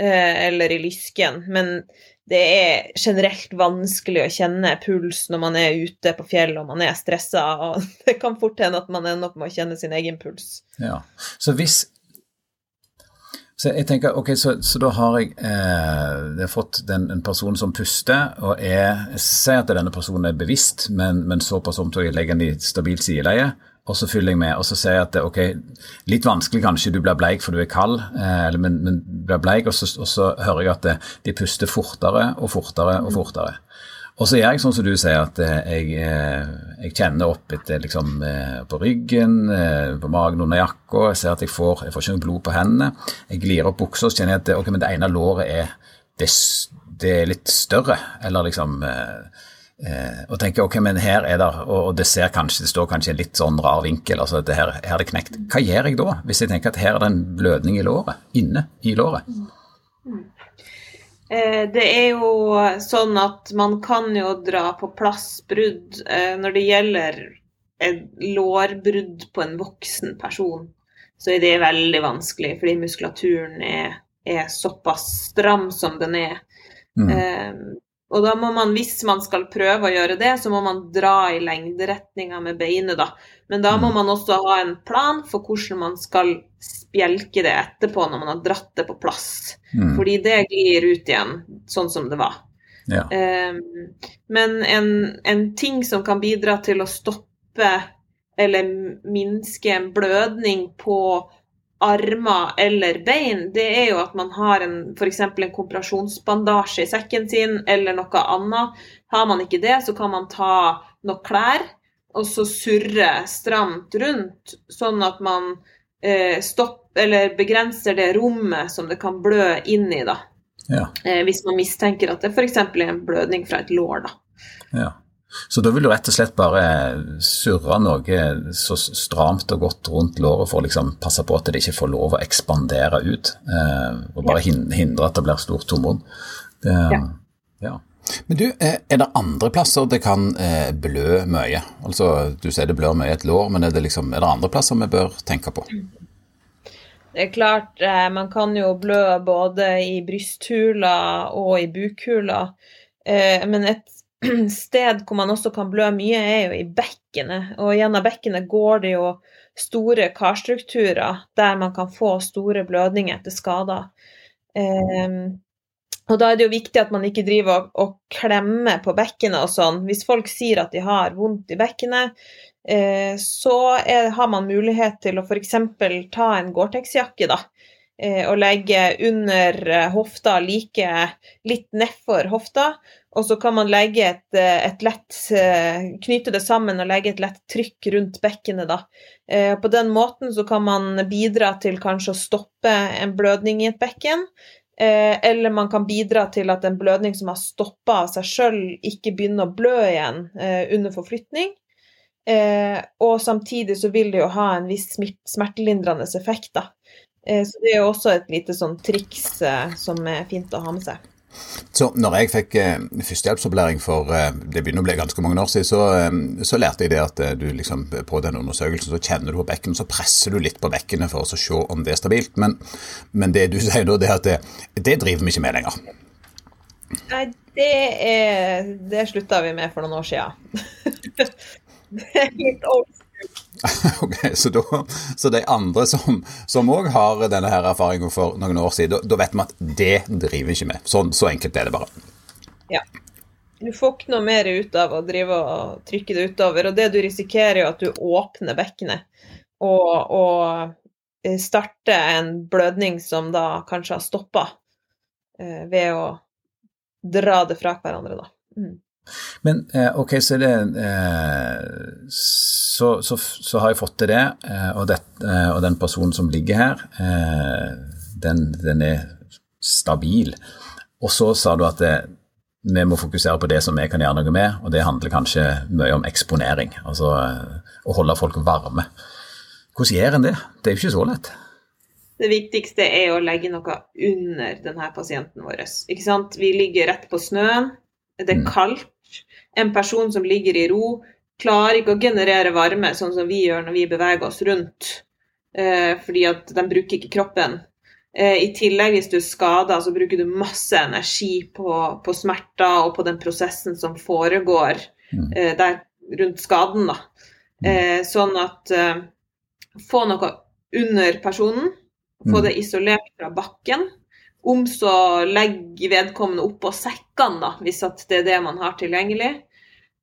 Eh, eller i lysken. Men det er generelt vanskelig å kjenne puls når man er ute på fjellet og man er stressa, og det kan fort hende at man ender opp med å kjenne sin egen puls. Ja, Så hvis så jeg tenker, ok, så, så da har jeg, eh, jeg har fått den, en person som puster, og er, jeg ser at denne personen er bevisst, men, men såpass om legger den i stabilt sideleie og så fyller jeg med, og så sier jeg at ok, litt vanskelig kanskje, du blir bleik for du er kald, eh, men, men blir bleik, og så, og så, hører jeg at de puster fortere og fortere og fortere. Og så gjør jeg sånn som du sier, at eh, jeg, eh, jeg kjenner opp etter, liksom, eh, på ryggen, på magen under jakka, jeg ser at jeg får, jeg får ikke noe blod på hendene. Jeg glir opp buksa, så kjenner jeg at okay, men det ene låret er, det, det er litt større, eller liksom og tenker ok, men her er det, og det ser kanskje, det står kanskje en litt sånn rar vinkel, altså det her, her er det knekt. Hva gjør jeg da, hvis jeg tenker at her er det en blødning i låret, inne i låret? Mm. Eh, det er jo sånn at man kan jo dra på plass brudd eh, når det gjelder lårbrudd på en voksen person. Så er det veldig vanskelig, fordi muskulaturen er, er såpass stram som den er. Mm. Og da må man, hvis man skal prøve å gjøre det, så må man dra i lengderetninga med beinet, da. Men da må mm. man også ha en plan for hvordan man skal spjelke det etterpå når man har dratt det på plass. Mm. Fordi det glir ut igjen, sånn som det var. Ja. Um, men en, en, ting som kan bidra til å stoppe eller minske en blødning på armer eller bein, det er jo at man har en f.eks. en kompresjonsbandasje i sekken sin eller noe annet. Har man ikke det, så kan man ta noen klær og så surre stramt rundt, sånn at man eh, stopper eller begrenser det rommet som det kan blø inn i, da. Ja. Eh, hvis man mistenker at det f.eks. er en blødning fra et lår, da. Ja. Så da vil du rett og slett bare surre noe så stramt og godt rundt låret for å liksom passe på at det ikke får lov å ekspandere ut, eh, og bare hindre at det blir stort tomrom. Ja. ja. Men du, eh, er det andre plasser det kan eh, blø mye? Altså, Du sier det blør mye i et lår, men er det, liksom, er det andre plasser vi bør tenke på? Det er klart, man kan jo blø både i brysthula og i bukhula. Men et sted hvor man også kan blø mye, er jo i bekkenet. Og gjennom bekkenet går det jo store karstrukturer der man kan få store blødninger etter skader. Um, Og da er det jo viktig at man ikke driver og, og klemmer på bekkenet og sånn. Hvis folk sier at de har vondt i bekkenet, eh, så er, har man mulighet til å f.eks. ta en Gore-Tex-jakke, da. Eh, og legge under eh, hofta like litt nedfor hofta. Og så kan man legge et, eh, et, lett Knyte det sammen og legge et lett trykk rundt bekkenet, da. På den måten så kan man bidra til kanskje å stoppe en blødning i et bekken. Eller man kan bidra til at en blødning som har stoppa av seg sjøl, ikke begynner å blø igjen under forflytning. Og samtidig så vil det jo ha en viss smertelindrende effekt, da. Eh, så det er jo også et lite sånn triks eh, som er fint å ha med seg. Så når jeg fikk eh, førstehjelpsopplæring for eh, det begynner å bli ganske mange år siden, så, eh, så lærte jeg det at du liksom på den undersøkelsen så kjenner du på bekkenet, så presser du litt på bekkenet for å se om det er stabilt. Men, men det du sier nå, det er at det, det driver vi ikke med lenger. Nei, det, er, det slutta vi med for noen år siden. det er litt old ok, Så, da, så de andre som òg har denne her erfaringen for noen år siden, da, vet vi at det driver vi ikke med. Sånn, så enkelt er det bare. Ja. Du får ikke noe mer ut av å drive og trykke det utover. Og det du risikerer, er at du åpner bekkenet og, og eh, starter en blødning som da kanskje har stoppa eh, ved å dra det fra hverandre, da. Mm. Men eh, ok, så, det, eh, så, så, så, har jeg fått til det, eh, og, det, og den personen som ligger her, den, den, er stabil. Og så sa du at det, vi må fokusere på det som vi kan gjøre noe med, og det handler kanskje mye om eksponering. Altså å holde folk varme. Hvordan gjør en det? Det er jo ikke så lett. Det viktigste er å legge noe under denne pasienten vår. Vi ligger rett på snøen, det er mm. kaldt en person som ligger i ro, klarer ikke å generere varme sånn som vi gjør når vi beveger oss rundt, eh, fordi at de bruker ikke kroppen. Eh, I tillegg, hvis du er skada, så bruker du masse energi på, på, smerter og på den prosessen som foregår mm. eh, der rundt skaden. Da. Mm. Eh, sånn at få noe under personen, få det isolert fra bakken. Om så legger vedkommende oppå sekkene, da, hvis det er det man har tilgjengelig.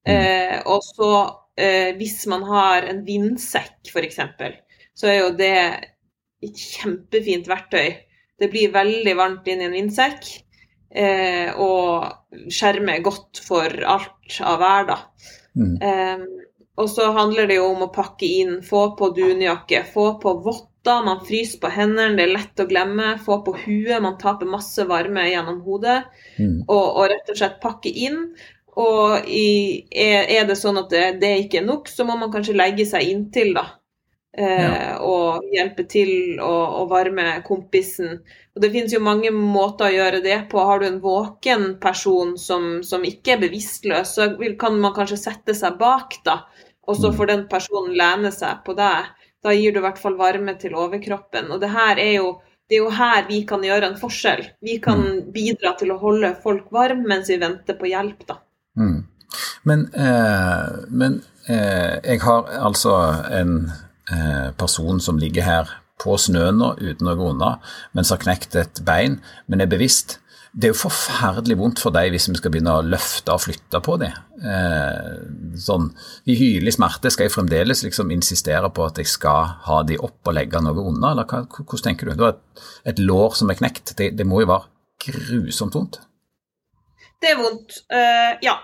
Mm. Eh, og så eh, hvis man har en vindsekk f.eks., så er jo det et kjempefint verktøy. Det blir veldig varmt inn i en vindsekk. Eh, og skjermer godt for alt av vær, da. Mm. Eh, og så handler det jo om å pakke inn, få på dunjakke, få på votter. Man fryser på hendene, det er lett å glemme. Få på huet, man taper masse varme gjennom hodet. Mm. Og, og, rett og slett pakke inn. Og i, er, er, det sånn at det, det ikke er nok, så må man kanskje legge seg inntil, da. Eh, ja. Og hjelpe til å, å, varme kompisen. Og Det finnes jo mange måter å gjøre det på. Har du en våken person som, som ikke er bevisstløs, så vil, kan man kanskje sette seg bak, da. Og så mm. får den personen lene seg på deg. Da gir du i hvert fall varme til overkroppen. Og det her er jo det er jo her vi kan gjøre en forskjell. Vi kan mm. bidra til å holde folk varme mens vi venter på hjelp, da. Mm. Men, eh, men eh, jeg har altså en eh, person som ligger her på snøen nå uten å gå unna, mens har knekt et bein, men er bevisst. Det er jo forferdelig vondt for deg hvis vi skal begynne å løfte og flytte på dem. Eh, sånn, I hylende smerte skal jeg fremdeles liksom insistere på at jeg skal ha de opp og legge noe unna, eller hva, hvordan tenker du? Du har et, et lår som er knekt, det, det må jo være grusomt vondt? Det er vondt. Uh, ja,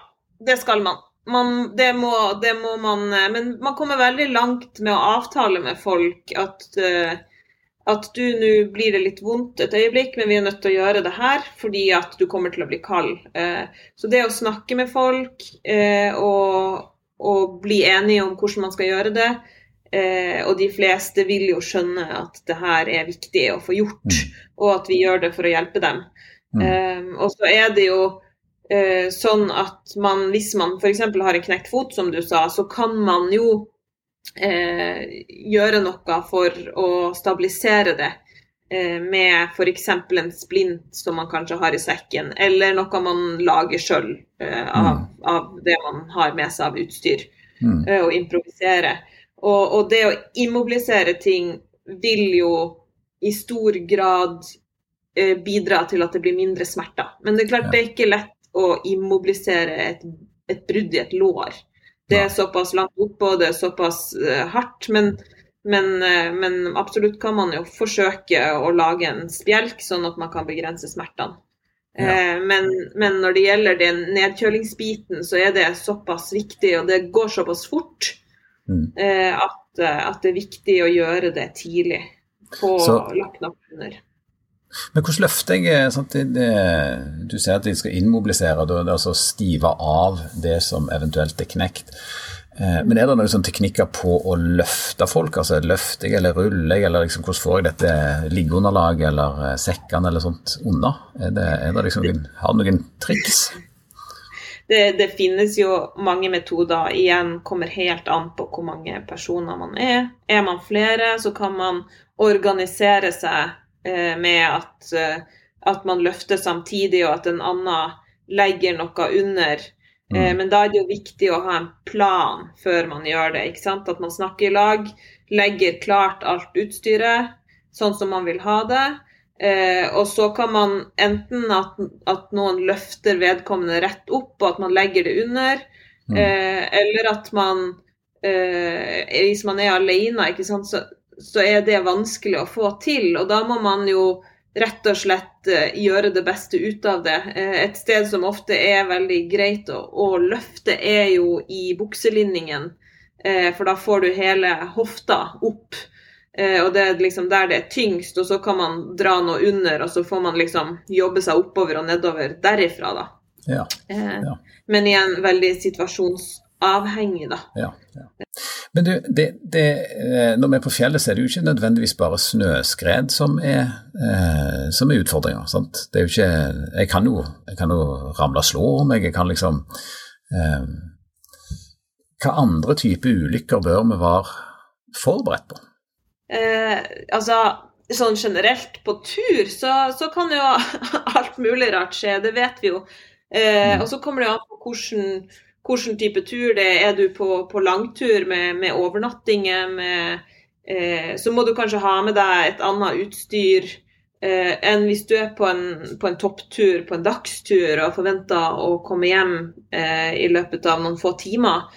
det skal man. man det, må, det, må, man eh, Men man kommer veldig langt med å avtale med folk at, uh, at du nå blir det litt vondt et øyeblikk, men vi er nødt til å gjøre det her fordi at du kommer til å bli kald. Uh, så det å snakke med folk og, og, bli enige om hvordan man skal gjøre det, og de fleste vil jo skjønne at det her er viktig å få gjort, mm. og at vi gjør det for å hjelpe dem. Mm. og så er det jo Eh, sånn at man, hvis man f.eks. har en knekt fot, som du sa, så kan man jo eh, gjøre noe for å stabilisere det. Eh, med f.eks. en splint som man kanskje har i sekken, eller noe man lager sjøl eh, av, mm. av, det man har med seg av utstyr, mm. eh, og improvisere. Og, og, det å immobilisere ting vil jo i stor grad eh, bidra til at det blir mindre smerter. Men det er klart Ja. det er ikke lett å immobilisere et, et brudd i et lår. Det er såpass langt oppe og det er såpass eh, hardt. Men, men, eh, men absolutt kan man jo forsøke å lage en spjelk, sånn at man kan begrense smertene. Ja. Eh, Men, men når det gjelder den nedkjølingsbiten, så er det såpass viktig, og det går såpass fort, Mm. at, at det er viktig å gjøre det tidlig på Så- lakken oppunder. Men hvordan løfter jeg eh, sant, det, det, Du sier at de skal innmobilisere, da er det altså stive av det som eventuelt er knekt. Eh, Men er det noen sånn teknikker på å løfte folk? altså Løfter jeg eller ruller jeg, eller liksom, hvordan får jeg dette liggeunderlaget eller eh, sekkene eller sånt unna? Er det, er det liksom Har du noen triks? Det, det finnes jo mange metoder. Igjen kommer helt an på hvor mange personer man er. Er man flere, så kan man organisere seg med at, eh, at man løfter samtidig, og at en annen legger noe under. Eh, Mm. men da er det jo viktig å ha en plan før man gjør det. ikke sant? At man snakker i lag, legger klart alt utstyret sånn som man vil ha det. Eh, og så kan man enten at, at noen løfter vedkommende rett opp, og at man legger det under, Mm. eh, eller at man eh, Hvis man er alene, ikke sant, så, så er det vanskelig å få til. Og da må man jo rett og slett eh, gjøre det beste ut av det. Eh, et sted som ofte er veldig greit å, å løfte, er jo i bukselinningen. Eh, for da får du hele hofta opp. Og det er liksom der det er tyngst, og så kan man dra noe under, og så får man liksom jobbe seg oppover og nedover derifra, da. Ja, Ja. Men igjen veldig situasjonsavhengig, da. ja, ja. Men du, det, det, eh, når vi er på fjellet, så er det jo ikke nødvendigvis bare snøskred som er, eh, som er utfordringer. sant? Det er jo ikke Jeg kan jo, jeg kan jo ramle og slå meg, jeg kan liksom eh, Hva andre typer ulykker bør vi være forberedt på? Eh, altså, sånn generelt på tur, så, så kan jo alt mulig rart skje, det vet vi jo. Eh, Mm. og så kommer det jo an på hvordan, hvordan type tur det er. Er du på, på langtur med, med overnattinger, eh, så må du kanskje ha med deg et annet utstyr eh, enn hvis du er på en, på en topptur, på en dagstur, og forventer å komme hjem eh, i løpet av noen få timer.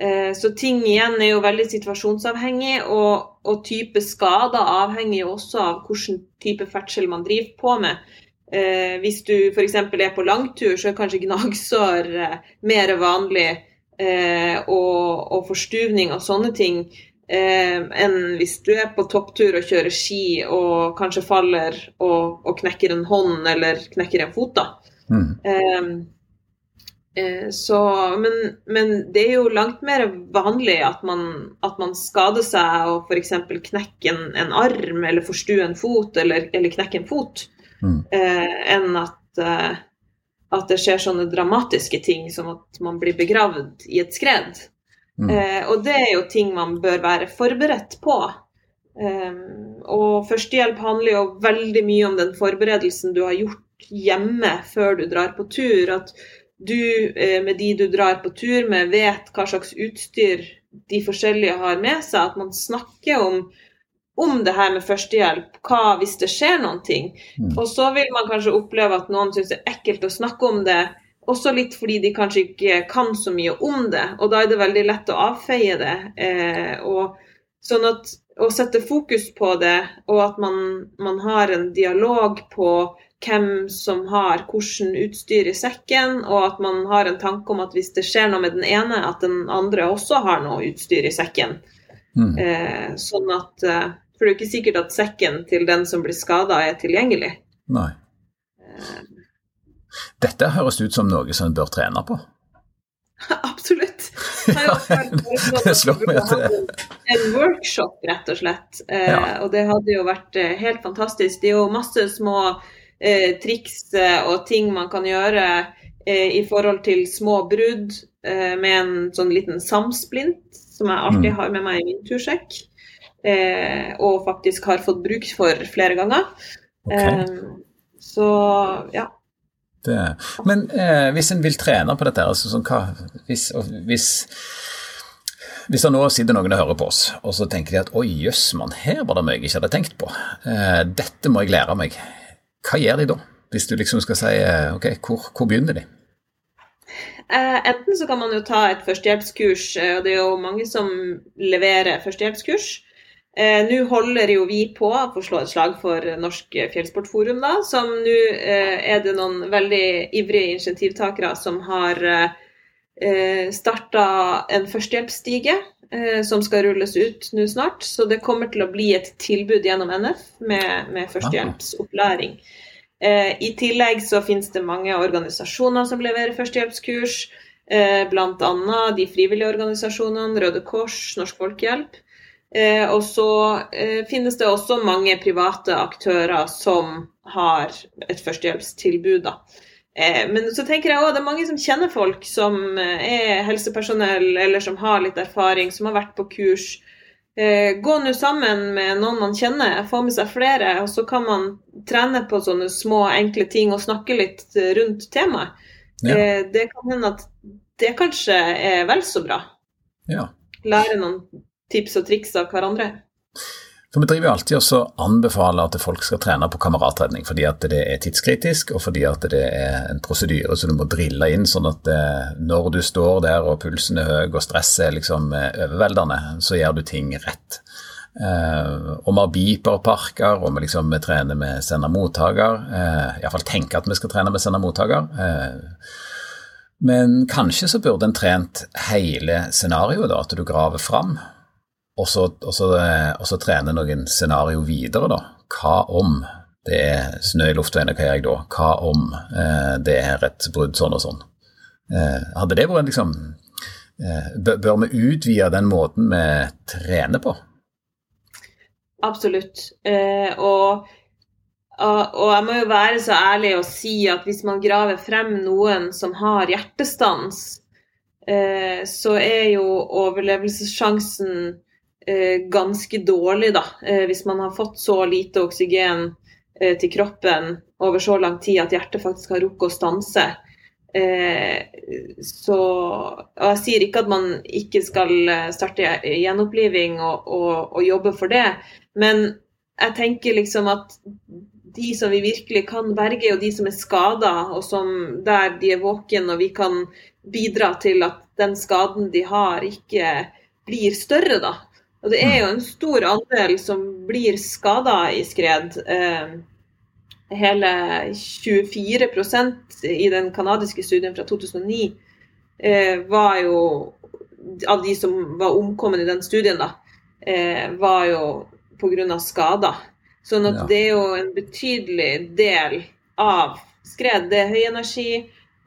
Eh, Så ting igjen er jo veldig situasjonsavhengig, og, og type skader avhenger jo også av hvilken type ferdsel man driver på med. Eh, hvis du f.eks. er på langtur, så er kanskje gnagsår eh, mer vanlig, eh, og, og forstuvning og sånne ting, eh, enn hvis du er på topptur og kjører ski og kanskje faller og, og knekker en hånd eller knekker en fot. da. Mm. Eh, eh, så, men, men det er jo langt mer vanlig at man, at man skader seg og f.eks. knekker en, en arm eller forstuer en fot eller, eller knekker en fot, Mm. eh, enn at, eh, at det skjer sånne dramatiske ting som at man blir begravd i et skred. Mm. Eh, og det er jo ting man bør være forberedt på. Eh, og førstehjelp handler jo veldig mye om den forberedelsen du har gjort hjemme før du drar på tur. At du eh, med de du drar på tur med, vet hva slags utstyr de forskjellige har med seg. At man snakker om, om det her med førstehjelp. Hva hvis det skjer noen ting? Mm. Og så vil man kanskje oppleve at noen syns det er ekkelt å snakke om det. Også litt fordi de kanskje ikke kan så mye om det, og da er det veldig lett å avfeie det. Eh, og sånn at å sette fokus på det, og at man, man har en dialog på hvem som har hvordan utstyr i sekken, og at man har en tanke om at hvis det skjer noe med den ene, at den andre også har noe utstyr i sekken. Mm. Eh, sånn at, eh, For det er jo ikke sikkert at sekken til den som blir skada, er tilgjengelig. Nei. Dette høres ut som noe som en bør trene på. Absolutt. Foreslått det slår meg at det- en- workshop, rett og slett. Eh, Ja. Og det hadde jo vært eh, helt fantastisk. Det er jo masse små eh, triks eh, og ting man kan gjøre eh, i forhold til små brudd eh, med en sånn liten samsplint, som jeg alltid Mm. har med meg i min tursjekk. Eh, og faktisk har fått bruk for flere ganger. Okay. Eh, så ja. Det. Men eh, hvis en vil trene på dette, altså, sånn, hva, hvis, hvis, hvis det nå sitter noen og hører på oss, og så tenker de at oi, jøss mann, her var det mye jeg ikke hadde tenkt på. Eh, dette må jeg lære meg. hva gjør de da? Hvis du liksom skal si ok, hvor, hvor begynner de? Eh, enten så kan man jo ta et førstehjelpskurs, og det er jo mange som leverer førstehjelpskurs. Eh, nå holder jo vi på å få slå et slag for Norsk Fjellsportforum, da. Som nå eh, er det noen veldig ivrige initiativtakere som har eh, starta en førstehjelpsstige eh, som skal rulles ut nå snart. Så det kommer til å bli et tilbud gjennom NF med, med førstehjelpsopplæring. Eh, I tillegg så finnes det mange organisasjoner som leverer førstehjelpskurs. Eh, Bl.a. de frivillige organisasjonene Røde Kors, Norsk Folkehjelp. Eh, og så eh, finnes det også mange private aktører som har et førstehjelpstilbud. Eh, men så tenker jeg også, det er mange som kjenner folk som eh, er helsepersonell eller som har litt erfaring, som har vært på kurs. Eh, gå nå sammen med noen man kjenner, få med seg flere, og så kan man trene på sånne små, enkle ting og snakke litt rundt temaet. Ja. Eh, det kan hende at det kanskje er vel så bra. Ja. Lære noen tips og triks av hverandre. For Vi driver jo alltid også anbefaler at folk skal trene på kameratredning, fordi at det er tidskritisk og fordi at det er en prosedyre som du må drille inn, sånn at det, eh, når du står der og pulsen er høy og stresset er liksom eh, overveldende, så gjør du ting rett. Uh, og vi har beeperparker, og vi, liksom, vi trener med sender-mottaker. Uh, Iallfall tenker at vi skal trene med sender-mottaker. Uh, men kanskje så burde en trent hele scenarioet, da, at du graver fram og så, og, og trene noen scenario videre, da. Hva om det er snø i luftveiene, hva gjør jeg da? Hva om eh, det er et brudd sånn og sånn? Eh, hadde det vært liksom eh, Bør vi utvide den måten vi trener på? Absolutt. Eh, og, og, jeg må jo være så ærlig å si at hvis man graver frem noen som har hjertestans, eh, så er jo overlevelsessjansen ganske dårlig, da. Eh, hvis man har fått så lite oksygen eh, til kroppen over så lang tid at hjertet faktisk har rukket å stanse. Så og Jeg sier ikke at man ikke skal starte gjenoppliving og, og, og jobbe for det, men jeg tenker liksom at de som vi virkelig kan berge, og de som er skada, og som der de er våken og vi kan bidra til at den skaden de har, ikke blir større, da. Og det er jo en stor andel som blir skada i skred. Eh, hele 24% i den kanadiske studien fra 2009 eh, var jo Av de som var omkommet i den studien, da, eh, var jo pga. skader. Sånn at ja. det er jo en betydelig del av skred. Det er høy energi,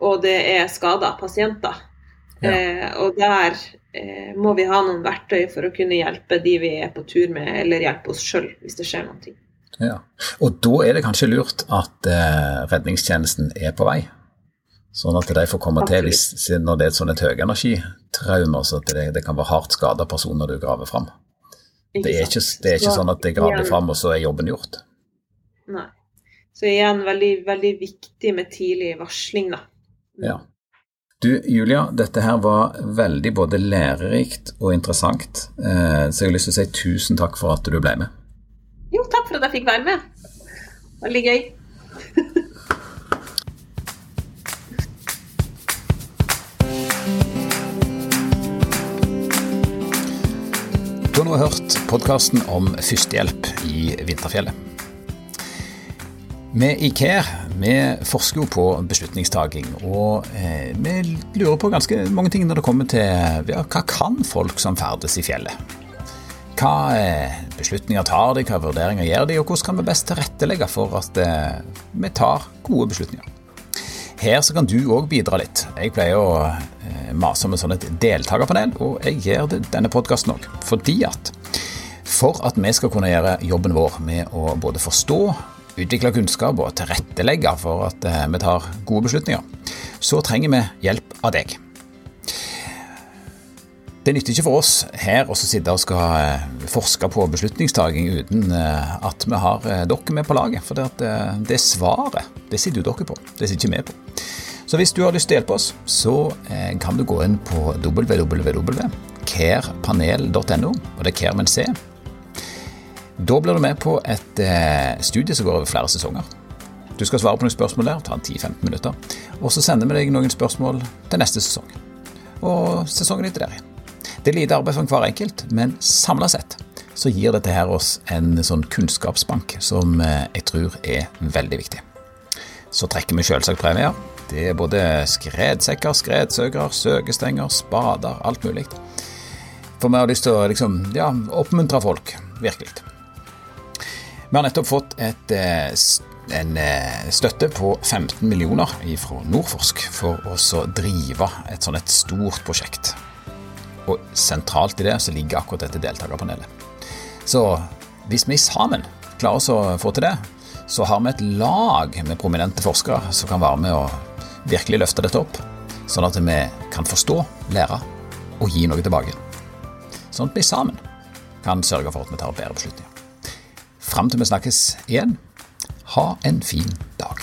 og det er skada pasienter. Ja. Eh, og der eh, må vi ha noen verktøy for å kunne hjelpe de vi er på tur med, eller hjelpe oss sjøl hvis det skjer noe. Ja. Og da er det kanskje lurt at eh, redningstjenesten er på vei? Sånn at de får komme Absolutt. til hvis, når det er et sånt høyenergitraume, så at det, det, kan være hardt skada personer du graver fram. Det er, ikke, det er ikke, sånn at det graver fram, og så er jobben gjort. Nei. Så igjen veldig, veldig viktig med tidlig varsling, da. Ja. Du Julia, dette her var veldig både lærerikt og interessant, eh, så jeg har lyst til å si tusen takk for at du ble med. Jo, takk for at jeg fikk være med. Veldig gøy. Du har nå hørt podkasten om førstehjelp i vinterfjellet. Vi i CARE vi forsker jo på beslutningstaking, og eh, vi lurer på ganske mange ting når det kommer til ja, hva kan folk som ferdes i fjellet? Hva eh, beslutninger tar de, hva vurderinger gjør de, og hvordan kan vi best tilrettelegge for at eh, vi tar gode beslutninger? Her så kan du òg bidra litt. Jeg pleier å mase om et sånt deltakerpanel, og jeg gjør det denne podkasten òg. Fordi at for at vi skal kunne gjøre jobben vår med å både forstå utvikle kunnskap og tilrettelegge for at eh, vi tar gode beslutninger, så trenger vi hjelp av deg. Det nytter ikke for oss her å sitte og skal eh, forske på beslutningstaking uten eh, at vi har dere med på laget. For det, det svaret det sitter jo dere på, det sitter ikke vi på. Så hvis du har lyst til å hjelpe oss, så kan du gå inn på www.carepanel.no, og det er care med en C da blir du med på et eh, studie som går over flere sesonger. Du skal svare på noen spørsmål der, ta 10-15 minutter. Og så sender vi deg noen spørsmål til neste sesong. Og sesongen etter der igjen. Det er lite arbeid for hver enkelt, men samla sett så gir dette her oss en sånn kunnskapsbank som eh, jeg tror er veldig viktig. Så trekker vi selvsagt premier. Det er både skredsekker, skredsøkere, søkestenger, spader, alt mulig. For vi har lyst til å liksom, ja, oppmuntre folk, virkelig. Vi har nettopp fått et, eh, en eh, støtte på 15 millioner fra Nordforsk for å drive et sånt et stort prosjekt. Og sentralt i det så ligger akkurat dette deltakerpanelet. Så hvis vi sammen klarer oss å få til det, så har vi et lag med prominente forskere som kan være med å virkelig løfte dette opp, sånn at vi kan forstå, lære og gi noe tilbake. Sånn at vi sammen kan sørge for at vi tar bedre beslutninger. Fram til vi snakkes igjen, ha en fin dag.